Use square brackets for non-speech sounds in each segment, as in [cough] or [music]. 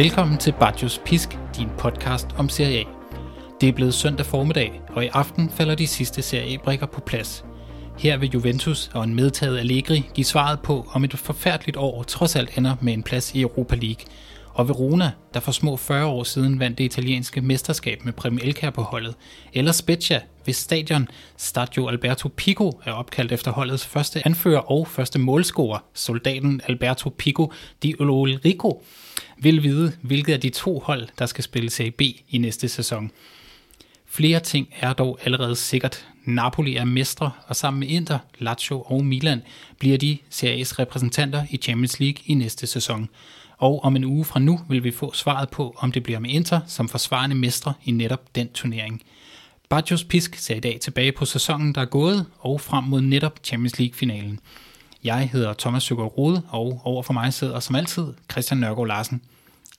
Velkommen til Bajos Pisk, din podcast om Serie A. Det er blevet søndag formiddag, og i aften falder de sidste seriebrikker på plads. Her vil Juventus og en medtaget Allegri give svaret på, om et forfærdeligt år trods alt ender med en plads i Europa League. Og Verona, der for små 40 år siden vandt det italienske mesterskab med Premier Elkær på holdet. Eller Spezia, hvis stadion Stadio Alberto Pico er opkaldt efter holdets første anfører og første målscorer, soldaten Alberto Pico di Olorico, vil vide, hvilket af de to hold, der skal spille Serie B i næste sæson. Flere ting er dog allerede sikkert. Napoli er mestre, og sammen med Inter, Lazio og Milan bliver de Serie A's repræsentanter i Champions League i næste sæson. Og om en uge fra nu vil vi få svaret på, om det bliver med Inter som forsvarende mestre i netop den turnering. Bajos Pisk ser i dag tilbage på sæsonen, der er gået, og frem mod netop Champions League-finalen. Jeg hedder Thomas Søgaard Rode, og over for mig sidder som altid Christian Nørgaard Larsen.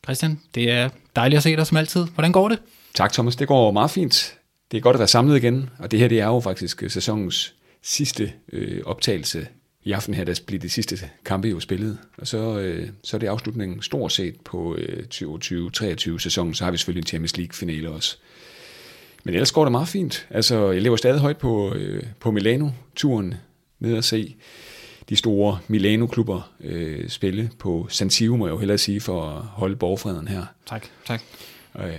Christian, det er dejligt at se dig som altid. Hvordan går det? Tak Thomas, det går meget fint. Det er godt at være samlet igen, og det her det er jo faktisk øh, sæsonens sidste øh, optagelse. I aften her, der bliver de sidste kampe jo spillet, og så, øh, så er det afslutningen stort set på øh, 2020-23 sæsonen, så har vi selvfølgelig en Champions League-finale også. Men ellers går det meget fint. Altså, jeg lever stadig højt på, øh, på Milano-turen ned og se de store Milano-klubber øh, spille på San Siro, må jeg jo hellere sige, for at holde borgfreden her. Tak, tak. Øh,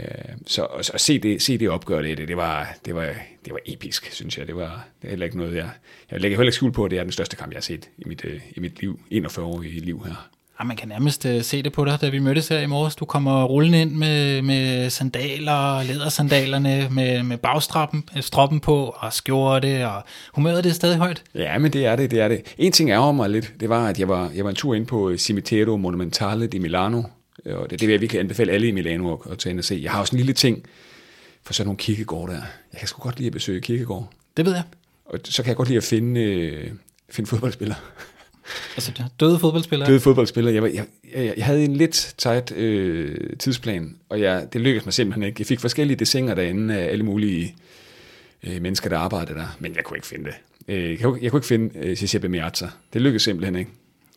så at se det, se det opgør det, det, var, det, var, det var episk, synes jeg. Det var det er heller ikke noget, jeg, jeg lægger heller ikke skjul på, at det er den største kamp, jeg har set i mit, øh, i mit liv, 41 år i liv her. Ja, man kan nærmest uh, se det på dig, da vi mødtes her i morges. Du kommer rullende ind med, med sandaler, lædersandalerne, med, med bagstrappen stroppen på, og skjorte, og humøret det er stadig højt. Ja, men det er det, det er det. En ting ærger mig lidt, det var, at jeg var, jeg var en tur ind på Cimitero Monumentale di Milano, og det, det vil jeg virkelig anbefale alle i Milano at, at tage ind og se. Jeg har også en lille ting for sådan nogle kirkegård der. Jeg kan sgu godt lide at besøge kirkegård. Det ved jeg. Og så kan jeg godt lide at finde, øh, finde fodboldspillere. [laughs] Altså døde fodboldspillere? Døde fodboldspillere. Jeg, var, jeg, jeg, jeg havde en lidt tight øh, tidsplan, og jeg, det lykkedes mig simpelthen ikke. Jeg fik forskellige desinger derinde af alle mulige øh, mennesker, der arbejdede der, men jeg kunne ikke finde det. Øh, jeg, kunne, jeg kunne ikke finde øh, Giuseppe Meazza. Det lykkedes simpelthen ikke.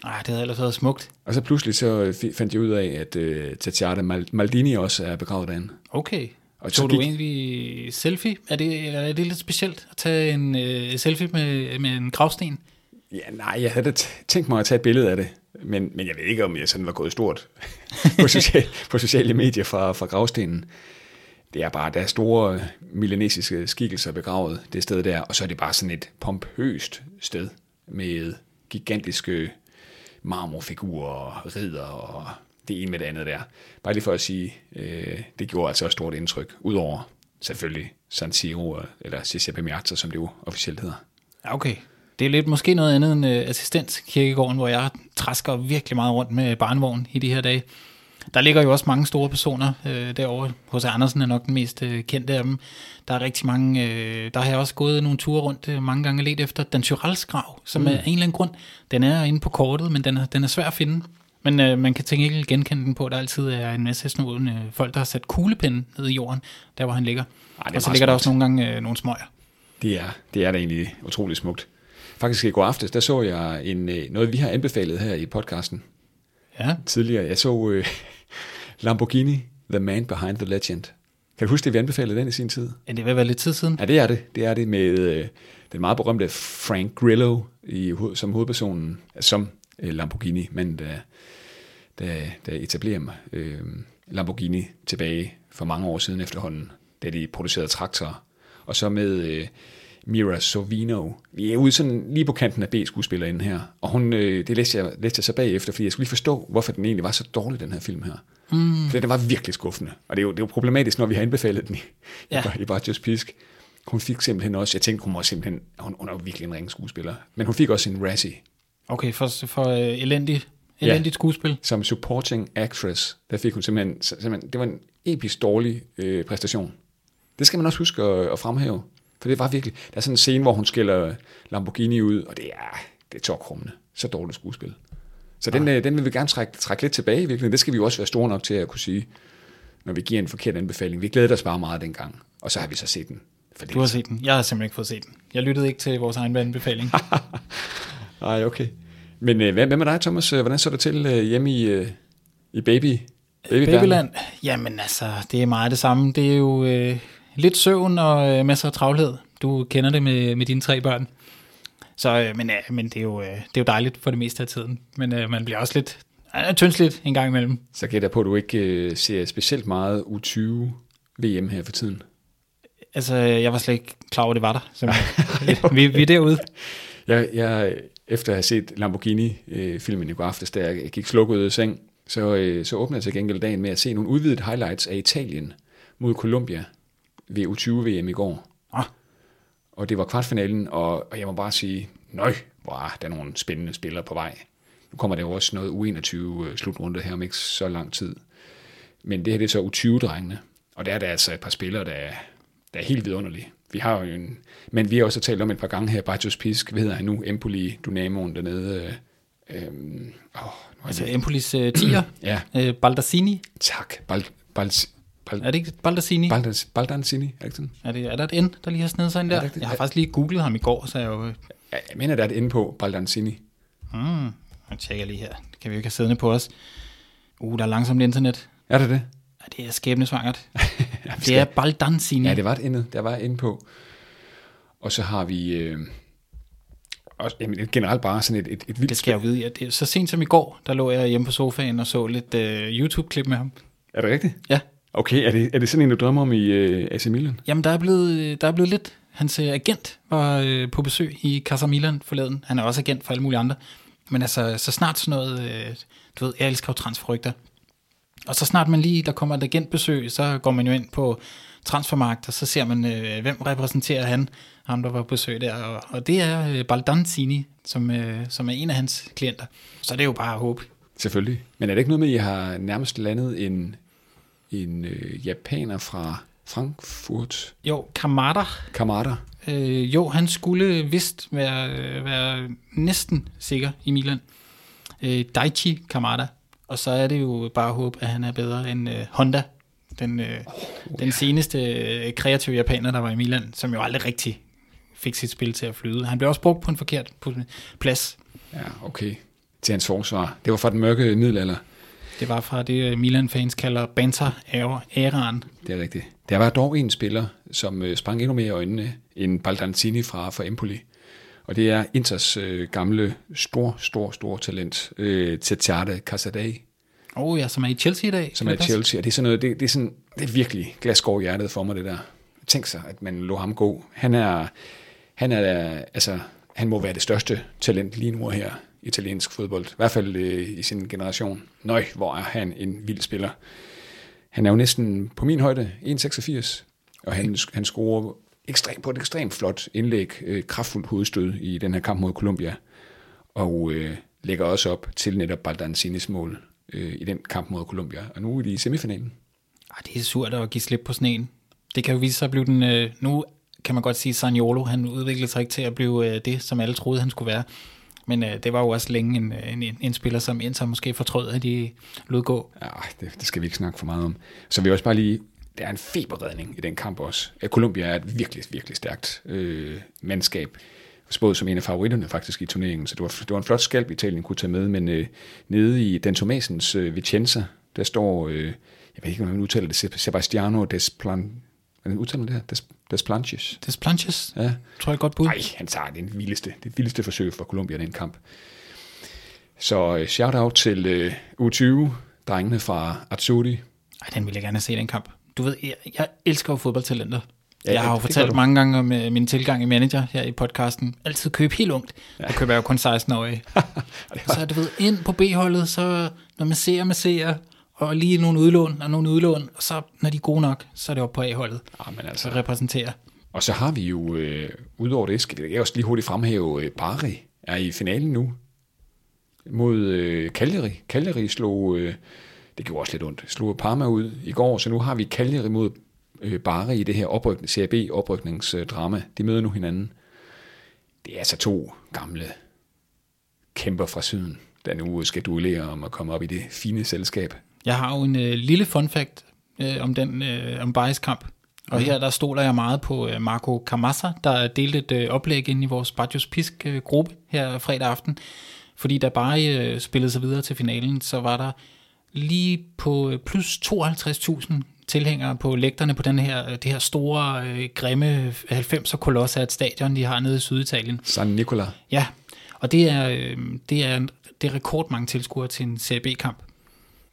Ej, det havde ellers været smukt. Og så pludselig så øh, fandt jeg ud af, at øh, Tatiana Maldini også er begravet derinde. Okay. Og så, du gik... egentlig selfie? Er det, er det lidt specielt at tage en øh, selfie med, med en gravsten? Ja, nej, jeg havde tænkt mig at tage et billede af det, men, men jeg ved ikke, om jeg sådan var gået stort [laughs] på, social, på sociale medier fra, fra gravstenen. Det er bare, der er store milanesiske skikkelser begravet det sted der, og så er det bare sådan et pompøst sted med gigantiske marmorfigurer og ridder og det ene med det andet der. Bare lige for at sige, øh, det gjorde altså også stort indtryk, udover selvfølgelig San Siro, eller Giuseppe Miazza, som det jo officielt hedder. Okay, det er lidt måske noget andet end øh, uh, assistenskirkegården, hvor jeg træsker virkelig meget rundt med barnevogn i de her dage. Der ligger jo også mange store personer øh, derovre. Hos Andersen er nok den mest øh, kendte af dem. Der er rigtig mange, øh, der har jeg også gået nogle ture rundt øh, mange gange let efter Dan Tyrells grav, som mm. er en eller anden grund, den er inde på kortet, men den er, den er svær at finde. Men øh, man kan tænke ikke genkende den på, at der altid er en masse sådan, øh, folk, der har sat kuglepinden ned i jorden, der hvor han ligger. Ej, og så ligger smukt. der også nogle gange øh, nogle smøger. Det er, det er da egentlig utroligt smukt. Faktisk i går aftes, der så jeg en, øh, noget, vi har anbefalet her i podcasten. Ja. Tidligere. Jeg så øh, Lamborghini, The Man Behind the Legend. Kan du huske det, vi anbefalede den i sin tid? Ja, det vil være lidt tid siden. Ja, det er det. Det er det med øh, den meget berømte Frank Grillo i, som hovedpersonen, som øh, Lamborghini, men der, der, der etablerer øh, Lamborghini tilbage for mange år siden efterhånden, da de producerede traktorer. Og så med øh, Mira Sorvino. Vi er ude sådan lige på kanten af B-skuespillerinde her, og hun, øh, det læste jeg, læste jeg så bagefter, fordi jeg skulle lige forstå, hvorfor den egentlig var så dårlig, den her film her. Mm. For den var virkelig skuffende, og det er jo, det er jo problematisk, når vi har anbefalet den i, ja. i, i Just Pisk. Hun fik simpelthen også, jeg tænkte, hun var simpelthen, hun, hun er jo virkelig en ring skuespiller, men hun fik også en Razzie. Okay, for, for uh, elendig, elendigt ja. skuespil. Som supporting actress, der fik hun simpelthen, simpelthen det var en episk dårlig øh, præstation. Det skal man også huske at, at fremhæve. For det var virkelig, der er sådan en scene, hvor hun skiller Lamborghini ud, og det er, det er tokrummende. Så dårligt skuespil. Så den. Øh, den vil vi gerne trække, trække lidt tilbage i virkeligheden. Det skal vi jo også være store nok til at kunne sige, når vi giver en forkert anbefaling. Vi glæder os bare meget dengang, og så har vi så set den. For du har set den. Jeg har simpelthen ikke fået set den. Jeg lyttede ikke til vores egen anbefaling. [laughs] Nej, okay. Men øh, hvad, hvad med dig, Thomas? Hvordan så det til øh, hjemme i, i Baby Babyland. Babyland, jamen altså, det er meget det samme. Det er jo øh, lidt søvn og øh, masser af travlhed. Du kender det med, med dine tre børn. Så, øh, men, øh, men det, er jo, øh, det er jo dejligt for det meste af tiden. Men øh, man bliver også lidt øh, tyndsligt en gang imellem. Så gætter jeg på, at du ikke øh, ser specielt meget U20 VM her for tiden. Altså, jeg var slet ikke klar over, at det var der. Så, [laughs] vi, vi er derude. Jeg, jeg, efter at have set Lamborghini-filmen i går aftes, da jeg gik slukket ud af seng, så, øh, så åbnede jeg til gengæld dagen med at se nogle udvidede highlights af Italien mod Colombia ved U20-VM i går. Ah, Og det var kvartfinalen, og, og jeg må bare sige, nøj, hvor er der nogle spændende spillere på vej. Nu kommer der jo også noget U21-slutrunde her om ikke så lang tid. Men det her det er så U20-drengene, og der er der altså et par spillere, der er, der er helt vidunderlige. Vi har jo en, men vi har også talt om et par gange her, Bajos Pisk, hvad hedder han nu, Empoli, Dynamoen dernede. Øh, øh, åh, nu er altså Empolis øh, tiger, [clears throat] ja, øh, Baldassini. tak. Bal, bal, bal, Er det ikke Baldassini? Baldans, Baldansini, er det? Er, det, er der et N, der lige har snedet sig ind der? Er det jeg har faktisk lige googlet ham i går, så jeg jo... Jeg jeg mener, der er et inde på Baldansini. Hmm, jeg tjekker lige her. Det kan vi jo ikke have siddende på os. Uh, der er langsomt internet. Er det det? Ja, det er skæbnesvangert. [laughs] Ja, vi Det skal- er Baldansini. Ja, det var et inde, der var inde på. Og så har vi øh, også, jamen, generelt bare sådan et, et, et vildt Det skal jeg jo vide. Ja, det, så sent som i går, der lå jeg hjemme på sofaen og så lidt uh, YouTube-klip med ham. Er det rigtigt? Ja. Okay, er det, er det sådan en, du drømmer om i øh, AC Milan? Jamen, der er blevet, der er blevet lidt... Hans øh, agent var øh, på besøg i Casa Milan forleden. Han er også agent for alle mulige andre. Men altså, så snart sådan noget... Øh, du ved, jeg elsker jo transferrygter. Og så snart man lige, der kommer et agentbesøg, så går man jo ind på transfermarkt, og så ser man, øh, hvem repræsenterer han, ham der var på besøg der. Og, og det er øh, Baldansini, som, øh, som er en af hans klienter. Så det er jo bare at håbe. Selvfølgelig. Men er det ikke noget med, at I har nærmest landet en, en øh, japaner fra Frankfurt? Jo, Kamada, Kamada? Øh, jo, han skulle vist være, være næsten sikker i Milan. Øh, Daichi Kamada. Og så er det jo bare at håbe, at han er bedre end øh, Honda, den, øh, oh, den seneste øh, kreative japaner, der var i Milan, som jo aldrig rigtig fik sit spil til at flyde. Han blev også brugt på en forkert plads. Ja, okay. Til hans forsvar. Det var fra den mørke middelalder. Det var fra det, øh, Milan-fans kalder banter-æraen. Det er rigtigt. Der var dog en spiller, som øh, sprang endnu mere i øjnene end Baldansini fra, fra Empoli. Og det er Inters øh, gamle, stor, stor, stor talent, øh, Tetiade Casadei, oh, ja, som er i Chelsea i dag. som er passe? Chelsea. Og det er sådan noget, det, det er sådan, det er virkelig glasgård i hjertet for mig, det der. Tænk sig, at man lå ham gå. Han er, han er, altså, han må være det største talent lige nu her i italiensk fodbold. I hvert fald øh, i sin generation. Nøj, hvor er han en vild spiller. Han er jo næsten på min højde, 1,86. Og han, han scorer ekstrem, på et ekstremt flot indlæg, øh, kraftfuldt hovedstød i den her kamp mod Colombia. Og øh, lægger også op til netop Baldanzinis mål øh, i den kamp mod Colombia. Og nu er de i semifinalen. Ej, det er surt at give slip på sneen. Det kan jo vise sig at blive den... Øh, nu kan man godt sige, at Saniolo, han udviklede sig ikke til at blive øh, det, som alle troede, han skulle være. Men øh, det var jo også længe en, øh, en, en, en spiller, som Inter måske fortrød, at de lod gå. Ja, det, det skal vi ikke snakke for meget om. Så vi også bare lige, der er en feberredning i den kamp også. Colombia er et virkelig, virkelig stærkt øh, mandskab. Spået som en af favoritterne faktisk i turneringen, så det var, det var en flot skalp, Italien kunne tage med, men øh, nede i Dan Tomasens øh, Vicenza, der står, øh, jeg ved ikke, hvordan man udtaler det, Sebastiano Desplan, hvordan udtaler man det her? Des, Desplanches. Des Planches, Ja. tror jeg godt bud. Nej, han tager det vildeste, det vildeste forsøg for Colombia i den kamp. Så øh, shout-out til øh, U20, drengene fra Azzurri. Ej, den ville jeg gerne se, den kamp. Du ved, jeg, jeg elsker jo fodboldtalenter. Ja, jeg har jo det fortalt mange gange om uh, min tilgang i manager her i podcasten. Altid køb helt ungt. Ja. Jeg køber jo kun 16-årige. [laughs] så er du ved, ind på B-holdet, så når man ser, man ser, og lige nogle udlån og nogle udlån, og så når de er gode nok, så er det op på A-holdet, Ja, men så altså. repræsenterer. Og så har vi jo, øh, udover det, skal jeg også lige hurtigt fremhæve, øh, Bari er i finalen nu mod øh, Cagliari. Cagliari slog, øh, det gjorde også lidt ondt, slog Parma ud i går, så nu har vi Cagliari mod øh, Bari i det her oprykning, CAB-oprykningsdrama. De møder nu hinanden. Det er altså to gamle kæmper fra syden, der nu skal duellere om at komme op i det fine selskab. Jeg har jo en øh, lille fun fact øh, om den øh, om Bayes kamp. Og her der stoler jeg meget på øh, Marco Camassa, der delte et øh, oplæg ind i vores Bajos Pisk øh, gruppe her fredag aften. Fordi da Bari øh, spillede sig videre til finalen, så var der lige på øh, plus 52.000 tilhængere på lægterne på den her, det her store, øh, grimme 90'er koloss af et stadion, de har nede i Syditalien. San Nicola. Ja, og det er, øh, det er, det er rekordmange tilskuere til en CB-kamp.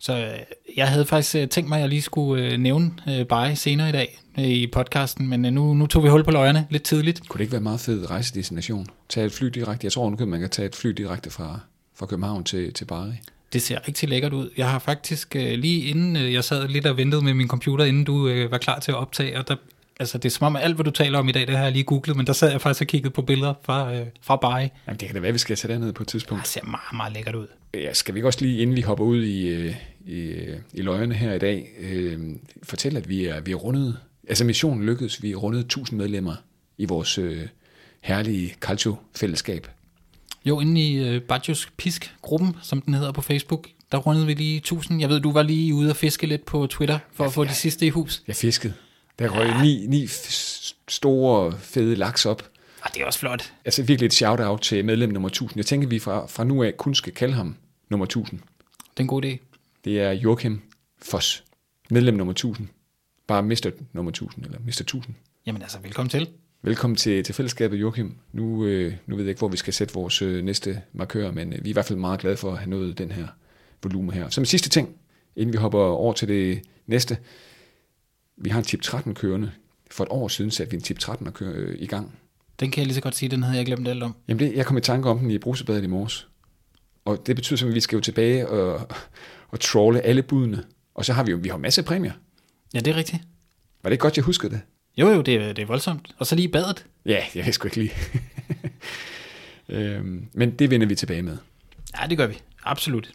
Så øh, jeg havde faktisk øh, tænkt mig, at jeg lige skulle øh, nævne øh, bare senere i dag øh, i podcasten, men øh, nu, nu tog vi hul på løjerne lidt tidligt. Kunne det ikke være meget fed rejsedestination? Tage et fly direkte. Jeg tror nu, man kan tage et fly direkte fra, fra København til, til Bari. Det ser rigtig lækkert ud. Jeg har faktisk øh, lige inden, øh, jeg sad lidt og ventede med min computer, inden du øh, var klar til at optage, og der, altså det er som om alt, hvad du taler om i dag, det har jeg lige googlet, men der sad jeg faktisk og kiggede på billeder fra, øh, fra Bari. Jamen det kan da være, vi skal tage ned på et tidspunkt. Det ser meget, meget lækkert ud. Ja, skal vi ikke også lige, inden vi hopper ud i, øh, i, i løjerne her i dag, øh, fortælle, at vi er, vi er rundet, altså missionen lykkedes, vi er rundet 1000 medlemmer i vores øh, herlige Calcio-fællesskab. Jo, inde i øh, Bajos Pisk-gruppen, som den hedder på Facebook, der rundede vi lige 1000. Jeg ved, du var lige ude og fiske lidt på Twitter for at få de sidste i hus. Jeg fiskede. Der røg ja. ni, ni store, fede laks op. Og det er også flot. Altså virkelig et shout-out til medlem nummer 1000. Jeg tænker, vi fra, fra nu af kun skal kalde ham nummer 1000. Det er en god idé. Det er Joachim Foss, medlem nummer 1000. Bare Mr. nummer 1000, eller Mr. 1000. Jamen altså, velkommen til. Velkommen til, til fællesskabet, Joachim. Nu, øh, nu ved jeg ikke, hvor vi skal sætte vores øh, næste markør, men øh, vi er i hvert fald meget glade for at have nået den her volumen her. Som sidste ting, inden vi hopper over til det næste. Vi har en tip 13 kørende. For et år siden satte vi en tip 13 at køre, øh, i gang. Den kan jeg lige så godt sige, den havde jeg glemt alt om. Jamen det, jeg kom i tanke om den i brusebadet i morges. Og det betyder simpelthen, at vi skal jo tilbage og, og trolle alle budene. Og så har vi jo vi har masser af præmier. Ja, det er rigtigt. Var det ikke godt, jeg huskede det? Jo, jo, det, er- det er voldsomt. Og så lige badet. Ja, jeg ved sgu ikke lige. [laughs] øhm, men det vender vi tilbage med. Ja, det gør vi. Absolut.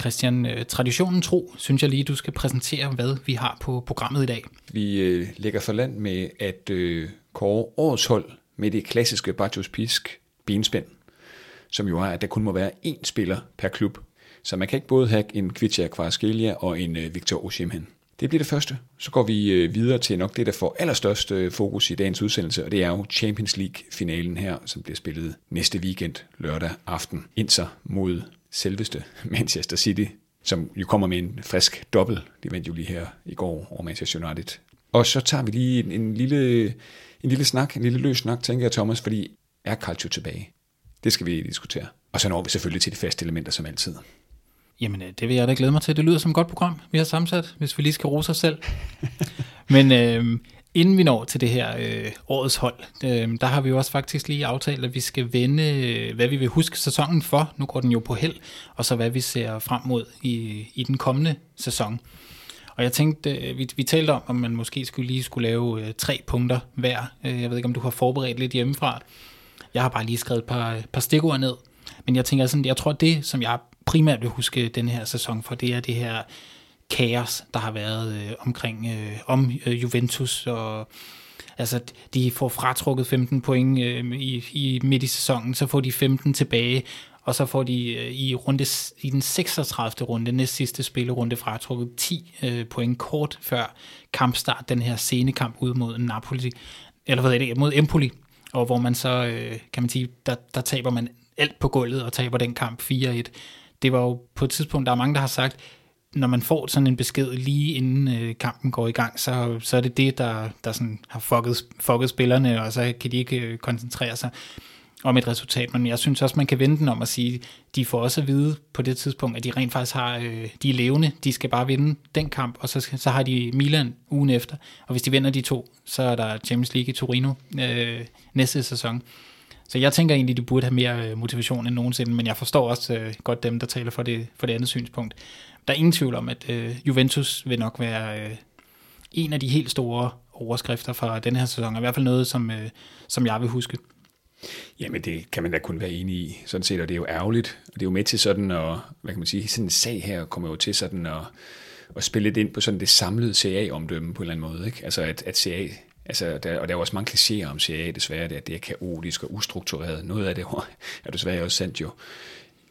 Christian, øh, traditionen tro, synes jeg lige, du skal præsentere, hvad vi har på programmet i dag. Vi øh, lægger for land med at øh, kåre årets hold med det klassiske Bajos Pisk benspænd, som jo er, at der kun må være én spiller per klub. Så man kan ikke både have en Kvitja Kvarskelia og en øh, Victor Osimhen. Det bliver det første. Så går vi øh, videre til nok det, der får allerstørst øh, fokus i dagens udsendelse, og det er jo Champions League-finalen her, som bliver spillet næste weekend lørdag aften. Inter mod selveste [laughs] Manchester City, som jo kommer med en frisk dobbelt. De vandt jo lige her i går over Manchester United. Og så tager vi lige en, en, lille, en lille snak, en lille løs snak, tænker jeg, Thomas, fordi er Calcio tilbage? Det skal vi diskutere. Og så når vi selvfølgelig til de faste elementer, som altid. Jamen, øh, det vil jeg da glæde mig til. Det lyder som et godt program, vi har sammensat, hvis vi lige skal rose os selv. [laughs] Men øh, inden vi når til det her øh, årets hold, øh, der har vi jo også faktisk lige aftalt, at vi skal vende, øh, hvad vi vil huske sæsonen for. Nu går den jo på held, og så hvad vi ser frem mod i, i den kommende sæson. Og jeg tænkte, øh, vi, vi talte om, om man måske skulle lige skulle lave øh, tre punkter hver. Øh, jeg ved ikke, om du har forberedt lidt hjemmefra. Jeg har bare lige skrevet et par, par stikord ned. Men jeg tænker sådan, jeg tror, det, som jeg primært vil huske den her sæson for, det er det her kaos, der har været øh, omkring øh, om øh, Juventus og Altså, de får fratrukket 15 point øh, i, i midt i sæsonen, så får de 15 tilbage, og så får de øh, i, runde, i den 36. runde, næst sidste spillerunde, fratrukket 10 øh, point kort før kampstart, den her scenekamp ud mod Napoli, eller hvad er det, mod Empoli, og hvor man så, øh, kan man sige, der, der taber man alt på gulvet og taber den kamp 4-1. Det var jo på et tidspunkt, der er mange, der har sagt, når man får sådan en besked lige inden øh, kampen går i gang, så, så er det det, der, der sådan har fucket, fucket spillerne, og så kan de ikke øh, koncentrere sig om et resultat. Men jeg synes også, man kan vende den om at sige, de får også at vide på det tidspunkt, at de rent faktisk har, øh, de er levende, de skal bare vinde den kamp, og så, skal- så har de Milan ugen efter. Og hvis de vinder de to, så er der Champions League i Torino øh, næste sæson. Så jeg tænker egentlig, de burde have mere øh, motivation end nogensinde, men jeg forstår også øh, godt dem, der taler for det, for det andet synspunkt. Der er ingen tvivl om, at øh, Juventus vil nok være øh, en af de helt store overskrifter fra den her sæson, og i hvert fald noget, som, øh, som jeg vil huske. Jamen, det kan man da kun være enig i, sådan set, og det er jo ærgerligt. Og det er jo med til sådan at, hvad kan man sige, sådan en sag her kommer jo til sådan at, at spille lidt ind på sådan det samlede CA-omdømme på en eller anden måde, ikke? Altså, at, at CA, altså, der, og der er jo også mange klichéer om CA, desværre, det, at det er kaotisk og ustruktureret. Noget af det [laughs] er desværre også sandt jo.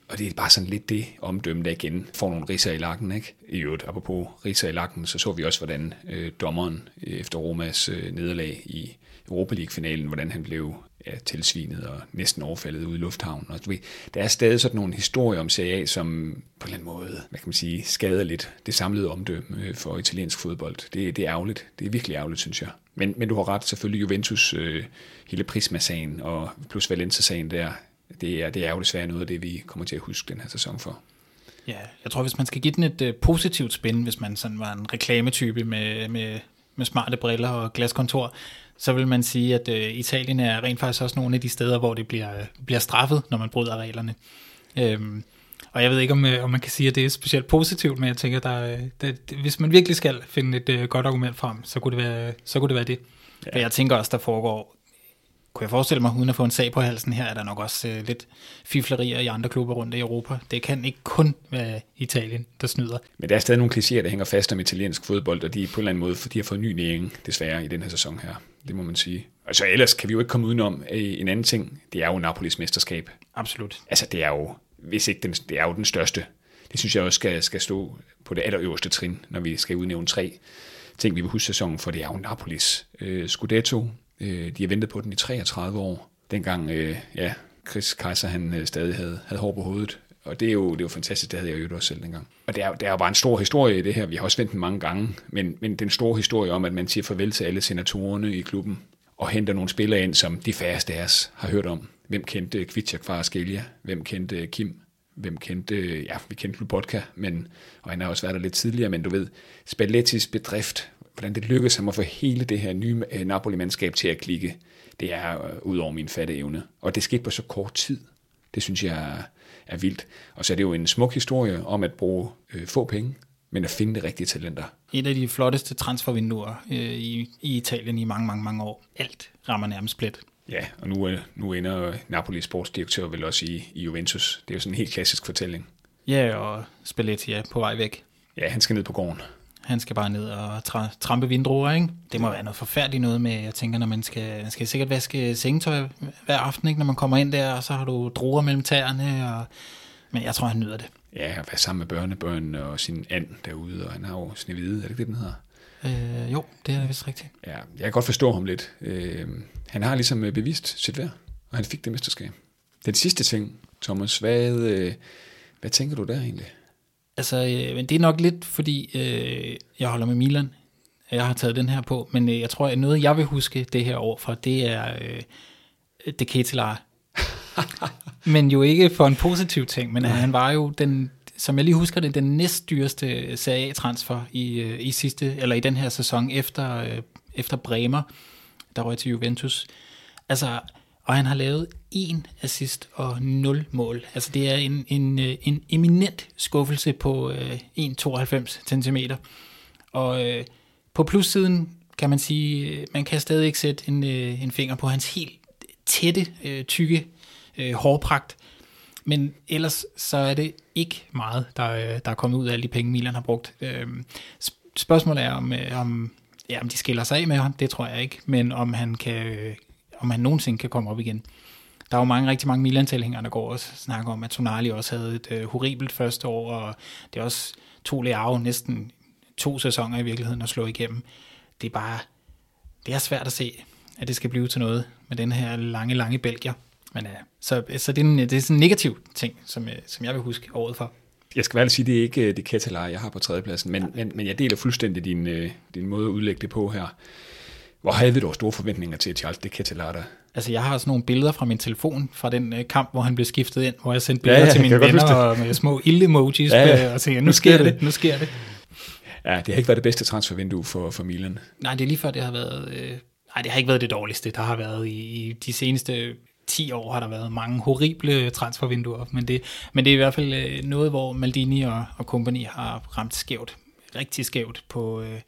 Og det er bare sådan lidt det omdømme, der igen får nogle riser i lakken. Ikke? I øvrigt, apropos riser i lakken, så så vi også, hvordan øh, dommeren efter Romas øh, nederlag i Europa League-finalen, hvordan han blev ja, tilsvinet og næsten overfaldet ude i lufthavnen. Og, du ved, der er stadig sådan nogle historier om Serie A, som på en eller anden måde, hvad kan man sige, skader lidt det samlede omdømme øh, for italiensk fodbold. Det, det er ærgerligt. Det er virkelig ærgerligt, synes jeg. Men, men du har ret, selvfølgelig Juventus, øh, hele Prisma-sagen og plus Valencia-sagen der, det er, det er jo desværre noget af det, vi kommer til at huske den her sæson for. Ja, jeg tror, hvis man skal give den et øh, positivt spin, hvis man sådan var en reklametype med, med, med smarte briller og glaskontor, så vil man sige, at uh, Italien er rent faktisk også nogle af de steder, hvor det bliver, bliver straffet, når man bryder reglerne. Øhm, og jeg ved ikke, om, om man kan sige, at det er specielt positivt, men jeg tænker, der, der, hvis man virkelig skal finde et uh, godt argument frem, så kunne det være, så kunne det, være det. Ja. For jeg tænker også, der foregår kunne jeg forestille mig, uden at få en sag på halsen her, er der nok også øh, lidt fiflerier i andre klubber rundt i Europa. Det kan ikke kun være Italien, der snyder. Men der er stadig nogle klichéer, der hænger fast om italiensk fodbold, og de på en eller anden måde, de har fået ny næring, desværre, i den her sæson her. Det må man sige. Altså ellers kan vi jo ikke komme udenom øh, en anden ting. Det er jo Napolis mesterskab. Absolut. Altså det er jo, hvis ikke den, det er jo den største. Det synes jeg også skal, skal stå på det allerøverste trin, når vi skal udnævne tre ting, vi vil huske sæsonen, for det er jo Napolis. Øh, Scudetto, Øh, de har ventet på den i 33 år. Dengang, øh, ja, Chris Kaiser, han øh, stadig havde, havde hår på hovedet. Og det er jo, det er jo fantastisk, det havde jeg jo også selv dengang. Og det er, det er jo bare en stor historie i det her. Vi har også ventet den mange gange. Men, men den store historie om, at man siger farvel til alle senatorerne i klubben, og henter nogle spillere ind, som de færreste af os har hørt om. Hvem kendte Kvitschak fra Askelia? Hvem kendte Kim? Hvem kendte, ja, vi kendte Lubotka, men, og han har også været der lidt tidligere, men du ved, Spallettis bedrift hvordan det lykkedes ham at få hele det her nye øh, Napoli-mandskab til at klikke, det er øh, ud over min fatte evne. Og det skete på så kort tid. Det synes jeg er, vildt. Og så er det jo en smuk historie om at bruge øh, få penge, men at finde de rigtige talenter. Et af de flotteste transfervinduer øh, i, i Italien i mange, mange, mange år. Alt rammer nærmest plet. Ja, og nu, øh, nu ender Napoli sportsdirektør vel også i, i Juventus. Det er jo sådan en helt klassisk fortælling. Ja, og Spalletti er på vej væk. Ja, han skal ned på gården. Han skal bare ned og tra- trampe vindruer, ikke? Det må være noget forfærdeligt noget med, jeg tænker, når man skal, man skal sikkert vaske sengetøj hver aften, ikke? Når man kommer ind der, og så har du druer mellem tæerne, og... men jeg tror, han nyder det. Ja, at være sammen med børnebørn og sin and derude, og han har jo sin hvide, er det ikke det, den hedder? Øh, jo, det er vist rigtigt. Ja, jeg kan godt forstå ham lidt. Øh, han har ligesom øh, bevist sit værd, og han fik det mesterskab. Den sidste ting, Thomas, hvad, øh, hvad tænker du der egentlig? Altså, øh, men det er nok lidt, fordi øh, jeg holder med Milan. Jeg har taget den her på, men øh, jeg tror, at noget, jeg vil huske det her år fra, det er øh, det Ketelar. [laughs] men jo ikke for en positiv ting, men han var jo den, som jeg lige husker det, den næstdyreste Serie A-transfer i, øh, i sidste, eller i den her sæson efter, øh, efter Bremer, der røg til Juventus. Altså, og han har lavet en assist og 0 mål. Altså det er en, en, øh, en eminent skuffelse på øh, 1,92 cm. Og øh, på plussiden kan man sige, øh, man kan stadig ikke sætte en, øh, en finger på hans helt tætte, øh, tykke øh, hårpragt. Men ellers så er det ikke meget, der, øh, der er kommet ud af alle de penge, Milan har brugt. Øh, spørgsmålet er, om, øh, om, ja, om de skiller sig af med ham, det tror jeg ikke, men om han kan, om han nogensinde kan komme op igen. Der er jo mange, rigtig mange Milan-tilhængere, der går og snakker om, at Tonali også havde et uh, horribelt første år, og det er også to Leao næsten to sæsoner i virkeligheden at slå igennem. Det er bare, det er svært at se, at det skal blive til noget med den her lange, lange Belgier. Men uh, så, så det, er en, det er sådan en negativ ting, som, uh, som jeg vil huske året for. Jeg skal vel sige, det er ikke det Ketalar, jeg har på tredjepladsen, men, men, men jeg deler fuldstændig din, din måde at udlægge det på her. Hvor havde vi dog store forventninger til Charles de Ketelata? Altså, jeg har sådan nogle billeder fra min telefon fra den øh, kamp, hvor han blev skiftet ind, hvor jeg sendte billeder ja, ja, til mine venner og med små ild-emojis, ja, ja. og tænkte, nu sker det, nu sker det. Ja, det har ikke været det bedste transfervindue for, for Milan. Nej, det er lige før, det har været... Øh, nej, det har ikke været det dårligste. Der har været i, i de seneste 10 år har der været mange horrible transfervinduer, men det, men det er i hvert fald øh, noget, hvor Maldini og, og company har ramt skævt, rigtig skævt på, øh,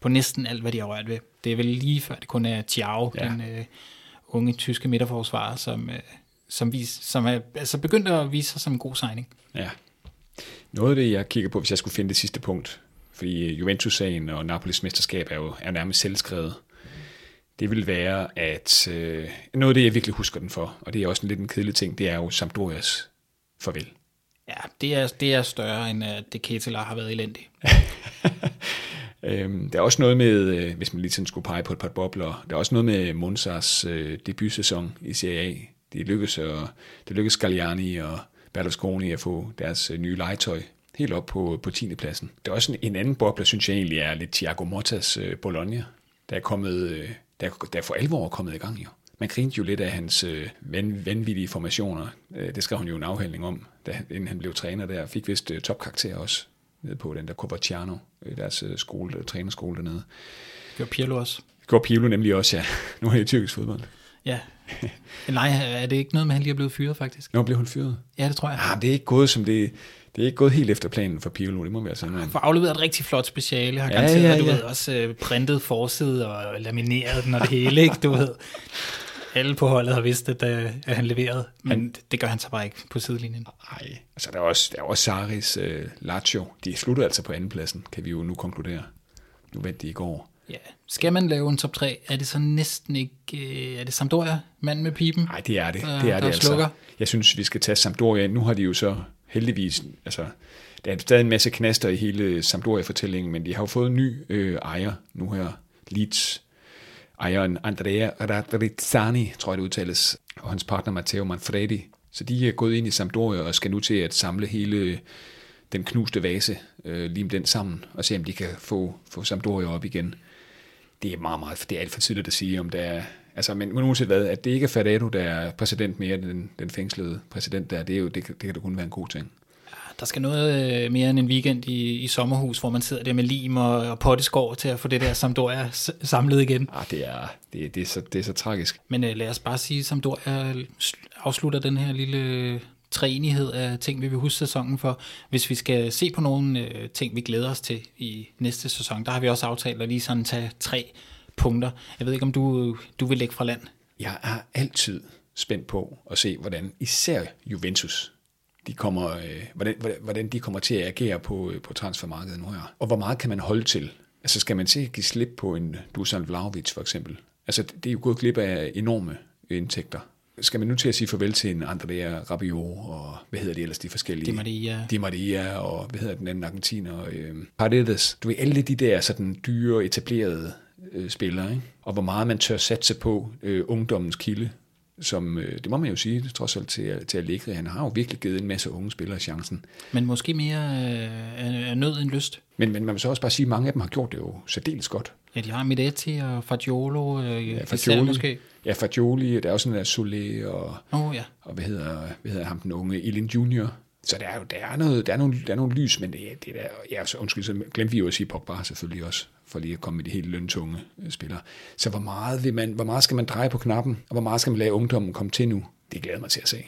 på næsten alt, hvad de har rørt ved. Det er vel lige før, det kun er Thiago, ja. den øh, unge tyske midterforsvarer, som, øh, som, vis, som er altså begyndt at vise sig som en god signing. Ja. Noget af det, jeg kigger på, hvis jeg skulle finde det sidste punkt, fordi Juventus-sagen og Napolis mesterskab er jo er nærmest selvskrevet, det vil være, at øh, noget af det, jeg virkelig husker den for, og det er også en lidt en kedelig ting, det er jo Sampdorias farvel. Ja, det er, det er større, end at det Ketelar har været elendig. [laughs] Øhm, der er også noget med, øh, hvis man lige sådan skulle pege på et par bobler, der er også noget med Monzas øh, debutsæson i Serie A. Det lykkedes, og, det lykkedes Galliani og Berlusconi at få deres øh, nye legetøj helt op på, på 10. pladsen. Der er også en, en anden boble, synes jeg egentlig er lidt Thiago Mottas øh, Bologna, der er, kommet, øh, der, der er for alvor er kommet i gang jo. Man grinte jo lidt af hans øh, van, vanvittige formationer. Øh, det skrev han jo en afhandling om, da, inden han blev træner der. Fik vist øh, topkarakter også nede på den der Coverciano, øh, deres øh, skole, trænerskole dernede. Var Pirlo også. Går Pirlo nemlig også, ja. [laughs] Nu er det tyrkisk fodbold. Ja. Nej, er det ikke noget med, at han lige er blevet fyret, faktisk? Nå, blev han fyret? Ja, det tror jeg. Ah, det er ikke gået som det... Det er ikke gået helt efter planen for Pirlo, det må være sådan. Han får afleveret et rigtig flot speciale, har ja, garanteret, ja, ja. du ved, også øh, printet forside og lamineret den og det hele, ikke? Du ved, alle på holdet har vidst, at, øh, at han leverede, men mm. det gør han så bare ikke på sidelinjen. Nej, altså der er også, der er også Saris uh, Lazio. De sluttede altså på andenpladsen, kan vi jo nu konkludere. Nu vandt de i går. Ja. Skal man lave en top 3, er det så næsten ikke... Øh, er det Sampdoria, mand med pipen? Nej, det er det. Der, det er det altså. Slukker? Jeg synes, vi skal tage Sampdoria ind. Nu har de jo så heldigvis... Altså, der er stadig en masse knaster i hele Sampdoria-fortællingen, men de har jo fået en ny øh, ejer nu her. Leeds ejeren Andrea Radrizzani, tror jeg det udtales, og hans partner Matteo Manfredi. Så de er gået ind i Sampdoria og skal nu til at samle hele den knuste vase, øh, lime den sammen, og se om de kan få, få Sampdoria op igen. Det er meget, meget, det er alt for tidligt at sige, om der er, altså, men, uanset hvad, at det ikke er Fadado, der er præsident mere, den, den fængslede præsident der, det, er jo, det, det kan da kun være en god ting. Der skal noget øh, mere end en weekend i, i sommerhus, hvor man sidder der med lim og, og potteskår til at få det der Sampdoria samlet igen. Ah, det, er, det, det, er så, det er så tragisk. Men øh, lad os bare sige, at Sampdoria afslutter den her lille træenighed af ting, vi vil huske sæsonen for. Hvis vi skal se på nogle øh, ting, vi glæder os til i næste sæson, der har vi også aftalt at lige sådan tage tre punkter. Jeg ved ikke, om du, du vil lægge fra land? Jeg er altid spændt på at se, hvordan især Juventus de kommer, øh, hvordan, hvordan de kommer til at agere på, øh, på transfermarkedet nu her. Og hvor meget kan man holde til? Altså skal man til at give slip på en Dusan Vlaovic for eksempel? Altså det er jo gået glip af enorme indtægter. Skal man nu til at sige farvel til en Andrea Rabiot og hvad hedder de ellers de forskellige? Di Maria. Di Maria og hvad hedder den anden argentiner? Øh, Paredes. Du ved, alle de der sådan dyre, etablerede øh, spillere, ikke? og hvor meget man tør satse på øh, ungdommens kilde som, øh, det må man jo sige, trods alt til, til Allegri, han har jo virkelig givet en masse unge spillere chancen. Men måske mere øh, nød end lyst. Men, men man vil så også bare sige, at mange af dem har gjort det jo særdeles godt. Ja, de har Midetti og Fagiolo, øh, ja, Fagioli, måske. Ja, Fagioli, der er også sådan der Solé, og, oh, ja. og hvad, hedder, hvad hedder ham den unge, Elin Junior. Så der er jo der er noget, der er nogle, der er nogle lys, men det, det der, ja, så undskyld, så glemte vi jo at sige Pogba selvfølgelig også for lige at komme med de helt løntunge øh, spillere. Så hvor meget, vil man, hvor meget skal man dreje på knappen, og hvor meget skal man lade ungdommen komme til nu? Det glæder mig til at se.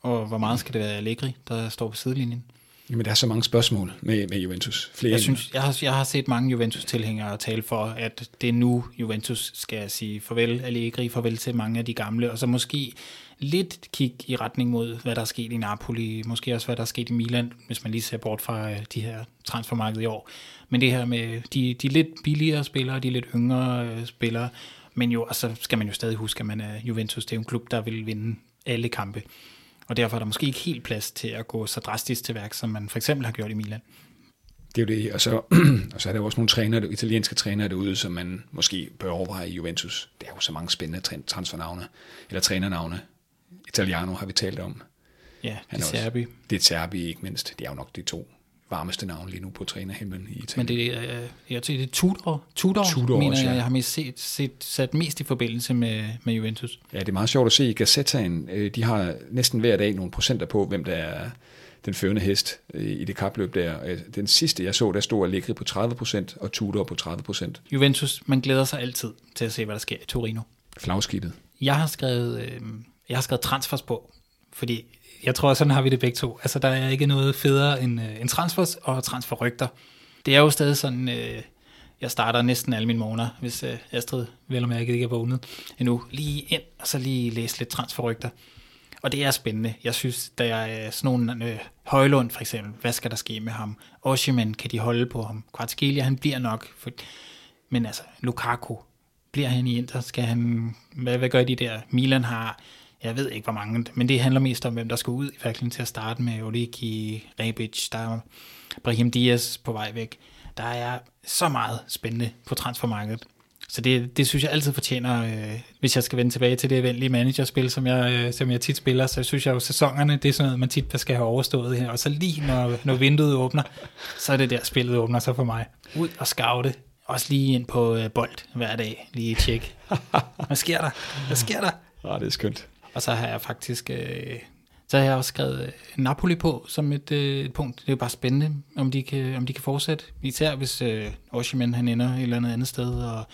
Og hvor meget skal det være Allegri, der står på sidelinjen? Jamen, der er så mange spørgsmål med, med Juventus. Flere jeg, synes, jeg, har, jeg har set mange Juventus-tilhængere tale for, at det er nu, Juventus skal sige farvel Allegri, farvel til mange af de gamle, og så måske lidt kig i retning mod, hvad der er sket i Napoli, måske også hvad der er sket i Milan, hvis man lige ser bort fra øh, de her transfermarked i år. Men det her med de, de lidt billigere spillere, de lidt yngre øh, spillere, men jo, og så skal man jo stadig huske, at man er Juventus, det er jo en klub, der vil vinde alle kampe. Og derfor er der måske ikke helt plads til at gå så drastisk til værk, som man for eksempel har gjort i Milan. Det er jo det, og så, [clears throat] og så er der også nogle træner, italienske trænere derude, som man måske bør overveje i Juventus. Det er jo så mange spændende transfernavne, eller trænernavne. Italiano har vi talt om. Ja, det er Serbi. Det er Serbi ikke mindst. Det er jo nok de to varmeste navn lige nu på trænerhimlen i Italien. Men det er, øh, jeg tror, det er Tudor, Tudor, Tudor mener også, ja. jeg, jeg har mest set, set, sat mest i forbindelse med, med Juventus. Ja, det er meget sjovt at se i Gazettaen. Øh, de har næsten hver dag nogle procenter på, hvem der er den førende hest øh, i det kapløb der. Den sidste, jeg så, der stod Allegri på 30% og Tudor på 30%. Juventus, man glæder sig altid til at se, hvad der sker i Torino. Flagskibet. Jeg har skrevet, øh, jeg har skrevet transfers på, fordi jeg tror, sådan har vi det begge to. Altså, der er ikke noget federe end, øh, end transfers og transferrygter. Det er jo stadig sådan, øh, jeg starter næsten alle mine morgener, hvis øh, Astrid vel og mærket ikke er vågnet endnu. Lige ind, og så lige læse lidt transferrygter. Og det er spændende. Jeg synes, der er øh, sådan nogle øh, Højlund for eksempel, hvad skal der ske med ham? Oshiman, kan de holde på ham? Kvartskelia, han bliver nok. For, men altså, Lukaku, bliver han i Inter? Skal han, hvad, hvad gør de der? Milan har jeg ved ikke hvor mange, men det handler mest om, hvem der skal ud i til at starte med Origi, Rebic, der er Brahim Diaz på vej væk. Der er så meget spændende på transfermarkedet. Så det, det synes jeg altid fortjener, øh, hvis jeg skal vende tilbage til det eventlige managerspil, som jeg, øh, som jeg tit spiller, så synes jeg jo, at sæsonerne, det er sådan noget, man tit skal have overstået her. Og så lige når, når vinduet åbner, så er det der, spillet åbner sig for mig. Ud og scoute, også lige ind på øh, bold hver dag, lige tjek. Hvad sker der? Hvad sker der? Ja, det er skønt. Og så har jeg faktisk, øh, så har jeg også skrevet øh, Napoli på som et, øh, et punkt. Det er jo bare spændende, om de kan, om de kan fortsætte. Især hvis øh, Oshiman han ender et eller andet andet sted, og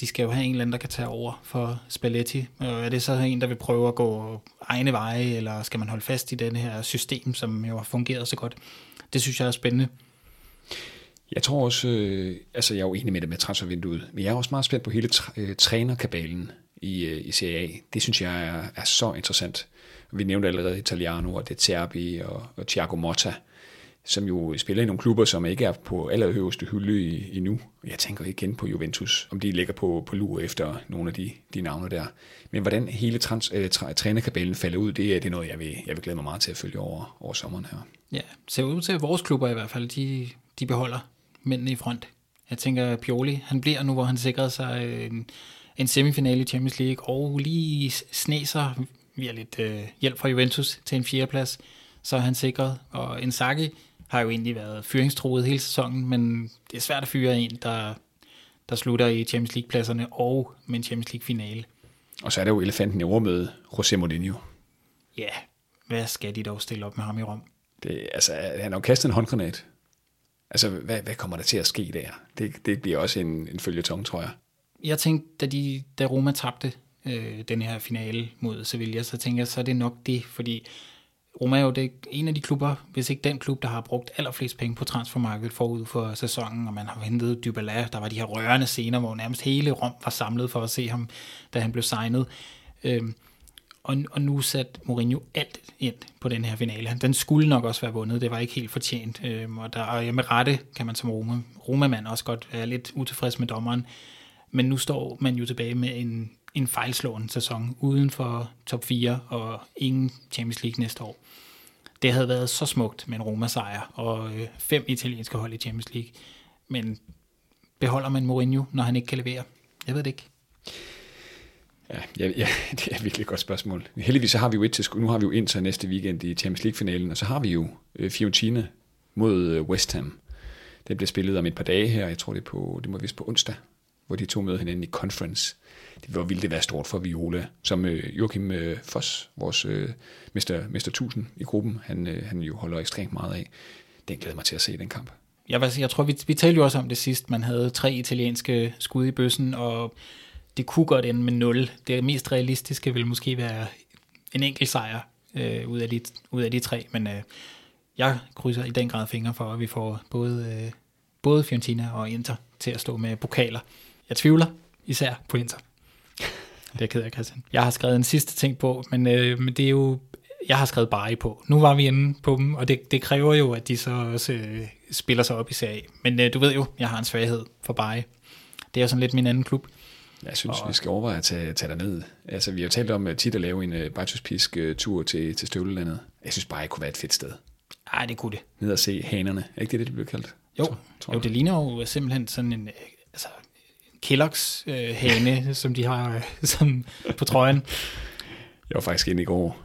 de skal jo have en eller anden, der kan tage over for Spalletti. Og er det så en, der vil prøve at gå egne veje, eller skal man holde fast i den her system, som jo har fungeret så godt? Det synes jeg er spændende. Jeg tror også, øh, altså jeg er jo enig med det med transfervinduet, men jeg er også meget spændt på hele tr- øh, trænerkabalen i, øh, i Serie A. Det synes jeg er, er så interessant. Vi nævnte allerede Italiano og De Terbi og, og Thiago Motta, som jo spiller i nogle klubber, som ikke er på allerhøjeste hylde i, endnu. Jeg tænker igen på Juventus, om de ligger på, på lur efter nogle af de, de navne der. Men hvordan hele trans, øh, træ, trænerkabellen falder ud, det er, det er noget, jeg vil, jeg vil glæde mig meget til at følge over, over sommeren her. Ja, ser ud til, at vores klubber i hvert fald, de, de beholder mændene i front. Jeg tænker, Pioli, han bliver nu, hvor han sikrede sig en, en semifinale i Champions League, og lige sneser via lidt øh, hjælp fra Juventus til en fjerdeplads, så er han sikret. Og Inzaghi har jo egentlig været fyringstroet hele sæsonen, men det er svært at fyre en, der, der slutter i Champions League-pladserne og med en Champions League-finale. Og så er der jo elefanten i rummet, José Mourinho. Ja, hvad skal de dog stille op med ham i Rom? Det, altså, han har jo kastet en håndgranat. Altså, hvad, hvad kommer der til at ske der? Det, det bliver også en, en følgetong, tror jeg. Jeg tænkte, da, de, da Roma tabte øh, den her finale mod Sevilla, så tænkte jeg, så er det nok det, fordi Roma er jo det, en af de klubber, hvis ikke den klub, der har brugt allerflest penge på transfermarkedet forud for sæsonen, og man har hentet Dybala, der var de her rørende scener, hvor nærmest hele Rom var samlet for at se ham, da han blev signet. Øhm, og, og nu satte Mourinho alt ind på den her finale. Den skulle nok også være vundet, det var ikke helt fortjent. Øhm, og der og ja, med rette kan man som Roma, Roma-mand også godt være lidt utilfreds med dommeren. Men nu står man jo tilbage med en, en fejlslående sæson uden for top 4 og ingen Champions League næste år. Det havde været så smukt med en Roma-sejr og øh, fem italienske hold i Champions League. Men beholder man Mourinho, når han ikke kan levere? Jeg ved det ikke. Ja, ja, [laughs] ja, det er virkelig et godt spørgsmål. Heldigvis så har vi jo et til, nu har vi jo Inter næste weekend i Champions League-finalen, og så har vi jo øh, Fiorentina mod øh, West Ham. Det bliver spillet om et par dage her, jeg tror det er på, det må vist på onsdag, hvor de to møder hinanden i conference. Det var vildt det være stort for Viola, som øh, Joachim øh, Foss, vores øh, mester, mester 1000 i gruppen, han, øh, han jo holder ekstremt meget af. Den glæder mig til at se den kamp. Jeg, vil sige, jeg tror, vi, vi talte jo også om det sidst. Man havde tre italienske skud i bøssen, og det kunne godt ende med 0. Det mest realistiske vil måske være en enkelt sejr øh, ud, af de, ud af de tre, men øh, jeg krydser i den grad fingre for, at vi får både, øh, både Fiorentina og Inter til at stå med pokaler. Jeg tvivler især på Inter. Det er ked af, Christian. Jeg har skrevet en sidste ting på, men, øh, men det er jo jeg har skrevet Bari på. Nu var vi inde på dem, og det, det kræver jo, at de så også øh, spiller sig op i serie Men øh, du ved jo, jeg har en svaghed for Bari. Det er sådan lidt min anden klub. Jeg synes, og... vi skal overveje at tage, tage ned. Altså, vi har talt om tit at lave en uh, bajtuspisk uh, tur til, til Støvlelandet. Jeg synes bare, det kunne være et fedt sted. Nej, det kunne det. Ned og se hanerne. Er ikke det, det bliver kaldt? Jo, tror, tror jo det ligner jo simpelthen sådan en altså, Kellogg's øh, hane, som de har øh, [laughs] som på trøjen. Jeg var faktisk inde i går.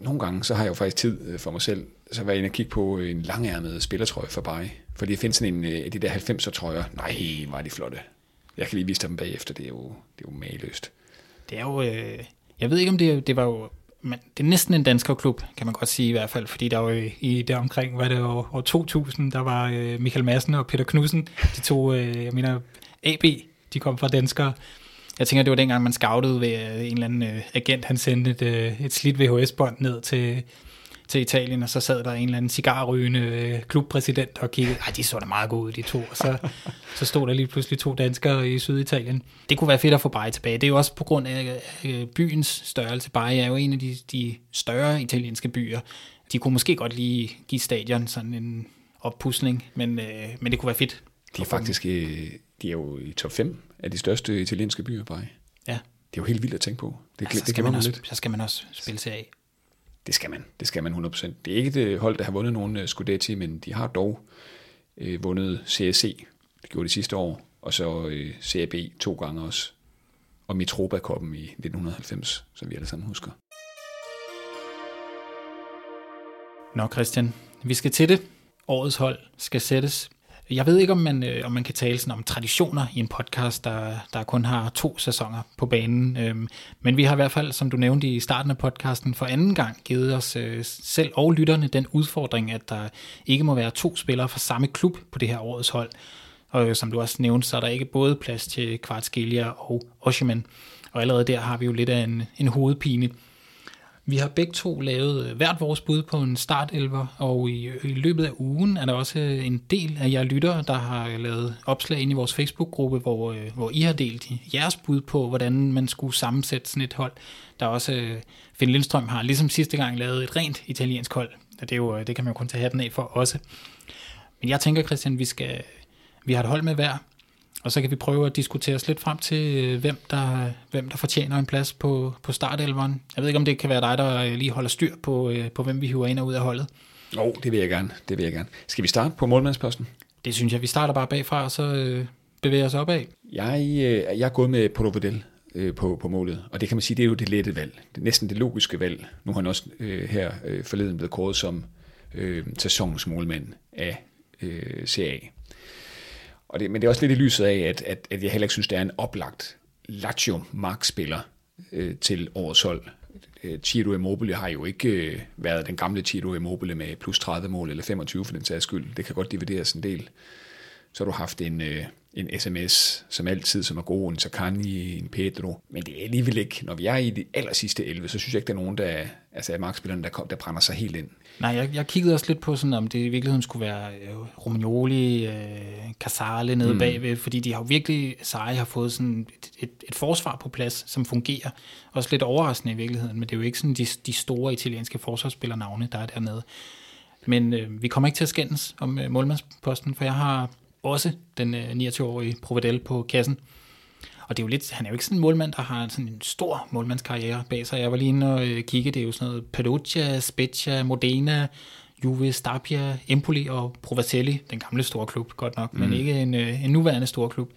Nogle gange, så har jeg jo faktisk tid øh, for mig selv. Så var jeg inde og kigge på en langærmet spillertrøje for Bari. Fordi jeg finder sådan en af de der 90'er trøjer. Nej, var de flotte. Jeg kan lige vise dem bagefter, det er jo, det er jo maløst. Det er jo, øh, jeg ved ikke om det, det var jo, men det er næsten en danskerklub, kan man godt sige i hvert fald, fordi der var i der omkring, var det år, år 2000, der var øh, Michael Madsen og Peter Knudsen, de to, øh, jeg mener, AB, de kom fra danskere. Jeg tænker, det var dengang, man scoutede ved øh, en eller anden øh, agent, han sendte et, øh, et slidt VHS-bånd ned til, til Italien, og så sad der en eller anden cigarrygende øh, klubpræsident og kiggede, ej, de så da meget gode ud, de to, og så, [laughs] så stod der lige pludselig to danskere i Syditalien. Det kunne være fedt at få Bari tilbage. Det er jo også på grund af øh, byens størrelse. Bari er jo en af de, de større italienske byer. De kunne måske godt lige give stadion sådan en oppusning, men, øh, men det kunne være fedt. De er faktisk øh, de er jo i top 5 af de største italienske byer, Bari. Ja. Det er jo helt vildt at tænke på. Det, ja, så, det skal man også, lidt. så skal man også spille sig af. Det skal man. Det skal man 100%. Det er ikke det hold, der har vundet nogen uh, Scudetti, men de har dog øh, vundet CSC, det gjorde de sidste år, og så øh, CAB to gange også, og Mitropa-koppen i 1990, som vi alle sammen husker. Nå Christian, vi skal til det. Årets hold skal sættes. Jeg ved ikke, om man, øh, om man kan tale sådan om traditioner i en podcast, der, der kun har to sæsoner på banen. Øhm, men vi har i hvert fald, som du nævnte i starten af podcasten, for anden gang givet os øh, selv og lytterne den udfordring, at der ikke må være to spillere fra samme klub på det her årets hold. Og øh, som du også nævnte, så er der ikke både plads til Kvartskelia og Oshiman. Og allerede der har vi jo lidt af en, en hovedpine. Vi har begge to lavet øh, hvert vores bud på en startelver, og i, i løbet af ugen er der også øh, en del af jer lyttere, der har øh, lavet opslag ind i vores Facebook-gruppe, hvor, hvor I har delt jeres bud på, hvordan man skulle sammensætte sådan et hold. Der er også, Finn Lindstrøm har ligesom sidste gang lavet et rent italiensk hold, og det, er jo, det kan man jo kun tage hatten af for også. Men jeg tænker, Christian, vi, skal, vi har et hold med hver, og så kan vi prøve at diskutere os lidt frem til, øh, hvem der, hvem der fortjener en plads på, på startelveren. Jeg ved ikke, om det kan være dig, der lige holder styr på, øh, på hvem vi hiver ind og ud af holdet. Jo, oh, det vil jeg gerne. Det vil jeg gerne. Skal vi starte på målmandsposten? Det synes jeg. Vi starter bare bagfra, og så øh, bevæger os opad. Jeg, øh, jeg er gået med Polo Vidal øh, på, på målet, og det kan man sige, det er jo det lette valg. Det er næsten det logiske valg. Nu har han også øh, her øh, forleden blevet kåret som øh, sæsonens målmand af øh, CA. Og det, men det er også lidt i lyset af, at, at, at jeg heller ikke synes, det er en oplagt Lazio markspiller øh, til årets hold. Tito Ciro Immobile har jo ikke øh, været den gamle Ciro Immobile med plus 30 mål eller 25 for den sags skyld. Det kan godt divideres en del. Så har du haft en, øh, en sms, som altid, som er god, en Sakani, en Pedro. Men det er alligevel ikke, når vi er i de aller sidste 11, så synes jeg ikke, der er nogen, der, altså af markspillerne, der, der brænder sig helt ind. Nej, jeg, jeg kiggede også lidt på, sådan, om det i virkeligheden skulle være øh, Romagnoli, øh, Casale nede mm. bagved, fordi de har jo virkelig, Sarri har fået sådan et, et, et forsvar på plads, som fungerer. Også lidt overraskende i virkeligheden, men det er jo ikke sådan de, de store italienske forsvarsspillernavne, der er dernede. Men øh, vi kommer ikke til at skændes om øh, målmandsposten, for jeg har også den øh, 29-årige Provedel på kassen. Og det er jo lidt, han er jo ikke sådan en målmand, der har sådan en stor målmandskarriere bag sig. Jeg var lige inde og øh, kigge, det er jo sådan noget Perugia, Spezia, Modena, Juve, Stabia, Empoli og Provacelli, den gamle store klub, godt nok, mm. men ikke en, øh, en nuværende stor klub.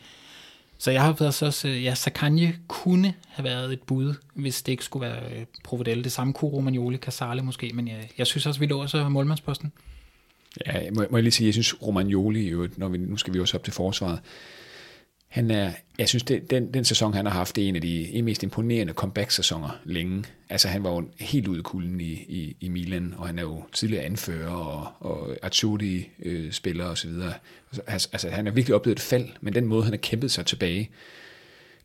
Så jeg har været så også, ja, Sakanje kunne have været et bud, hvis det ikke skulle være Provedel. Det samme kunne Romagnoli, Casale måske, men jeg, jeg synes også, vi lå så målmandsposten. Ja, må, må jeg lige sige, jeg synes Romagnoli, jo, når vi, nu skal vi også op til forsvaret, han er, jeg synes, det, den, den sæson, han har haft, det er en af de en mest imponerende comeback-sæsoner længe. Altså, han var jo helt ude i kulden i, i, i Milan, og han er jo tidligere anfører og, og Azzurri-spiller øh, og så videre. Altså, altså, altså han er virkelig oplevet et fald, men den måde, han har kæmpet sig tilbage,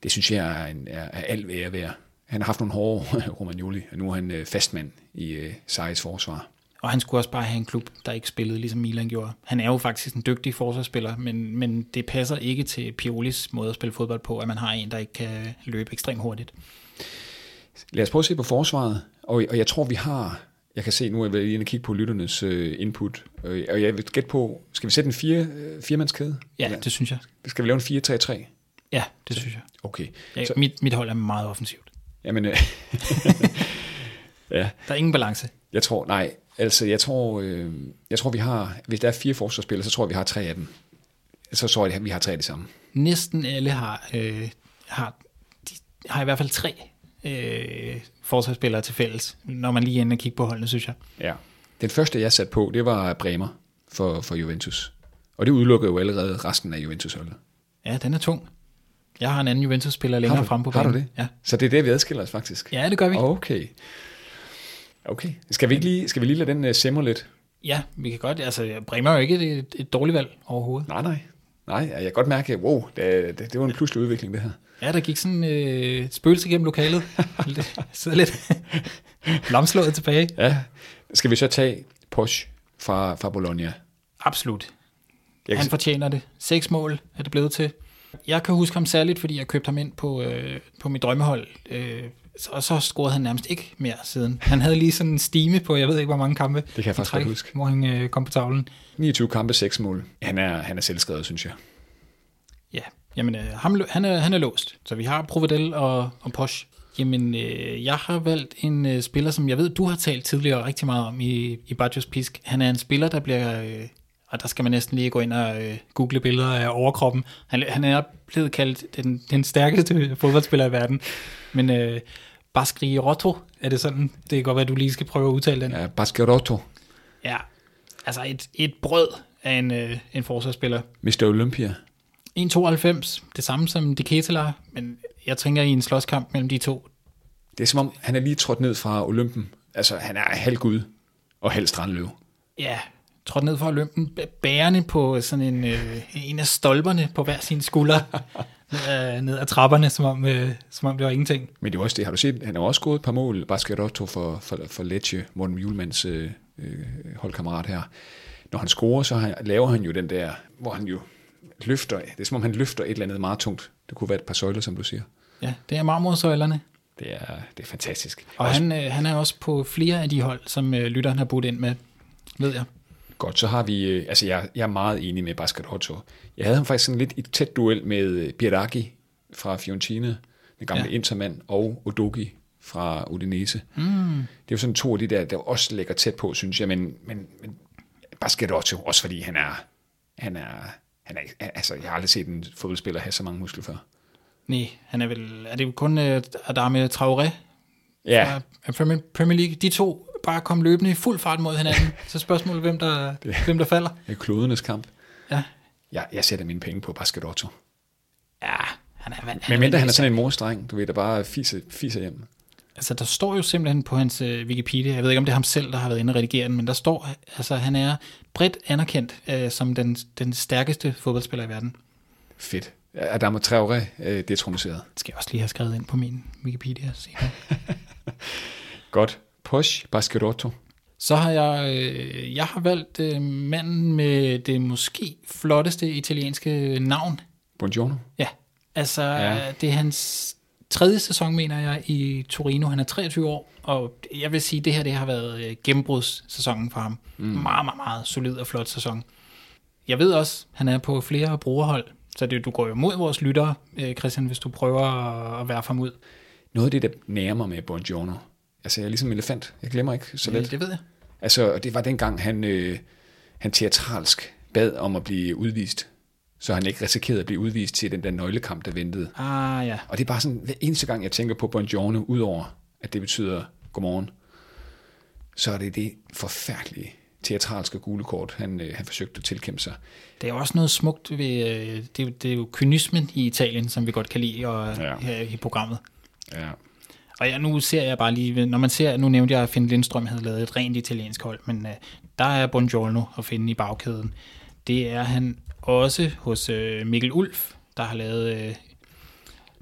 det synes jeg er, en, er, er alt værd værd. Han har haft nogle hårde [laughs] Romagnoli, og nu er han øh, fastmand i øh, Sarris forsvar. Og han skulle også bare have en klub, der ikke spillede, ligesom Milan gjorde. Han er jo faktisk en dygtig forsvarsspiller, men, men det passer ikke til Piolis måde at spille fodbold på, at man har en, der ikke kan løbe ekstremt hurtigt. Lad os prøve at se på forsvaret, og, og jeg tror, vi har... Jeg kan se nu, at jeg lige kigge på lytternes uh, input, og jeg vil gætte på, skal vi sætte en fire, uh, firemandskæde? Ja, det synes jeg. Skal vi lave en 4-3-3? Ja, det synes jeg. Okay. Ja, så, mit, mit hold er meget offensivt. Jamen, uh, [laughs] [laughs] ja. Der er ingen balance. Jeg tror, nej, Altså, jeg tror, øh, jeg tror, vi har, hvis der er fire forsvarsspillere, så tror jeg, vi har tre af dem. Så tror jeg, vi har tre af de samme. Næsten alle har, øh, har, de har i hvert fald tre øh, forsvarsspillere til fælles, når man lige ender og kigger på holdene, synes jeg. Ja. Den første, jeg satte på, det var Bremer for, for Juventus. Og det udelukker jo allerede resten af Juventus-holdet. Ja, den er tung. Jeg har en anden Juventus-spiller længere frem på banen. Har du det? Ja. Så det er det, vi adskiller os faktisk? Ja, det gør vi. Okay. Okay. Skal vi, ikke lige, skal vi lige lade den uh, simre lidt? Ja, vi kan godt. Altså, Bremer er jo ikke et, et dårligt valg overhovedet. Nej, nej. Nej, jeg kan godt mærke, wow, det, det, det var en pludselig udvikling, det her. Ja, der gik sådan øh, et spøgelse gennem lokalet. [laughs] Sidder lidt lamslået tilbage. Ja. Skal vi så tage Posh fra, fra Bologna? Absolut. Jeg Han fortjener det. Seks mål er det blevet til. Jeg kan huske ham særligt, fordi jeg købte ham ind på, øh, på mit drømmehold øh, og så scorede han nærmest ikke mere siden. Han havde lige sådan en stime på, jeg ved ikke hvor mange kampe. Det kan jeg faktisk træk, huske. Hvor han øh, kom på tavlen. 29 kampe, 6 mål. Han er, han er selvskrevet, synes jeg. Ja, jamen øh, ham, han, er, han er låst. Så vi har Provedel og, og Posch. Jamen, øh, jeg har valgt en øh, spiller, som jeg ved, du har talt tidligere rigtig meget om i, i Badgers Pisk. Han er en spiller, der bliver øh, og der skal man næsten lige gå ind og øh, google billeder af overkroppen. Han, han er blevet kaldt den, den stærkeste [laughs] fodboldspiller i verden. Men øh, Baskri Rotto, er det sådan? Det kan godt være, at du lige skal prøve at udtale den. Ja, Baskerotto, Ja, altså et, et brød af en, øh, en forsvarsspiller. Mr. Olympia. 1,92, det samme som De Ketelaar, men jeg tænker i en slåskamp mellem de to. Det er som om, han er lige trådt ned fra Olympen. Altså, han er halv gud og halv strandløv. Ja, trådt ned fra Olympen, bærende på sådan en, øh, en af stolperne på hver sin skulder, [laughs] ned, ned ad trapperne, som om, øh, som om det var ingenting. Men det er også det, har du set, han har også gået et par mål, Baskerotto for, for, for Lecce, Morten Hjulmands øh, øh, holdkammerat her. Når han scorer, så han, laver han jo den der, hvor han jo løfter, det er som om han løfter et eller andet meget tungt. Det kunne være et par søjler, som du siger. Ja, det er marmorsøjlerne. Det er, det er fantastisk. Og han, øh, han er også på flere af de hold, som øh, lytteren har budt ind med, ved jeg. Godt, så har vi, øh, altså jeg, jeg er meget enig med Baskerotto. Jeg havde ham faktisk sådan lidt i tæt duel med øh, Biraki fra Fiorentina, den gamle Ja. Intermand, og Odogi fra Udinese. Mm. Det er jo sådan to af de der, der også ligger tæt på, synes jeg, men, men, men Baskerotto, også fordi han er, han er, han er, altså jeg har aldrig set en fodboldspiller have så mange muskler før. Nej, han er vel, er det kun øh, Adame Traoré Ja, fra Premier League? De to bare kom løbende i fuld fart mod hinanden. [laughs] Så spørgsmålet, hvem der, hvem der falder. det er klodernes kamp. Ja, Jeg, jeg sætter mine penge på Baskerotto. ja han er, han, Men mindre han er sådan en morstreng, du ved, der bare fiser, fiser hjem. Altså, der står jo simpelthen på hans øh, Wikipedia, jeg ved ikke, om det er ham selv, der har været inde og redigere den, men der står, altså, han er bredt anerkendt øh, som den, den stærkeste fodboldspiller i verden. Fedt. Adama Traoré, øh, det er trommeseret. Det skal jeg også lige have skrevet ind på min Wikipedia senere. [laughs] Godt. Posh Baskerotto. Så har jeg, øh, jeg har valgt øh, manden med det måske flotteste italienske navn. Buongiorno. Ja, altså Ja. det er hans tredje sæson, mener jeg, i Torino. Han er 23 år, og jeg vil sige, at det her det har været øh, gennembrudssæsonen for ham. Mm. Meget, meget, meget solid og flot sæson. Jeg ved også, han er på flere brugerhold, så det, du går jo mod vores lyttere, Christian, hvis du prøver at, at være ham ud. Noget af det, der nærmer med Buongiorno. Altså, jeg er ligesom en elefant. Jeg glemmer ikke så Øh, let. det ved jeg. Altså, det var dengang, han, øh, han teatralsk bad om at blive udvist. Så han ikke risikerede at blive udvist til den der nøglekamp, der ventede. Ah ja, Og det er bare sådan, hver eneste gang, jeg tænker på Buongiorno, udover at det betyder godmorgen, så er det det forfærdelige teatralske gule kort, han, øh, han forsøgte at tilkæmpe sig. det er også noget smukt ved, øh, det, er det er jo kynismen i Italien, som vi godt kan lide og, Ja. ja. her i programmet. Ja. Og ja, nu ser jeg bare lige, når man ser, nu nævnte jeg, at Finn Lindstrøm havde lavet et rent italiensk hold, men øh, der er Buongiorno at finde i bagkæden. Det er han også hos øh, Mikkel Ulf, der har lavet øh,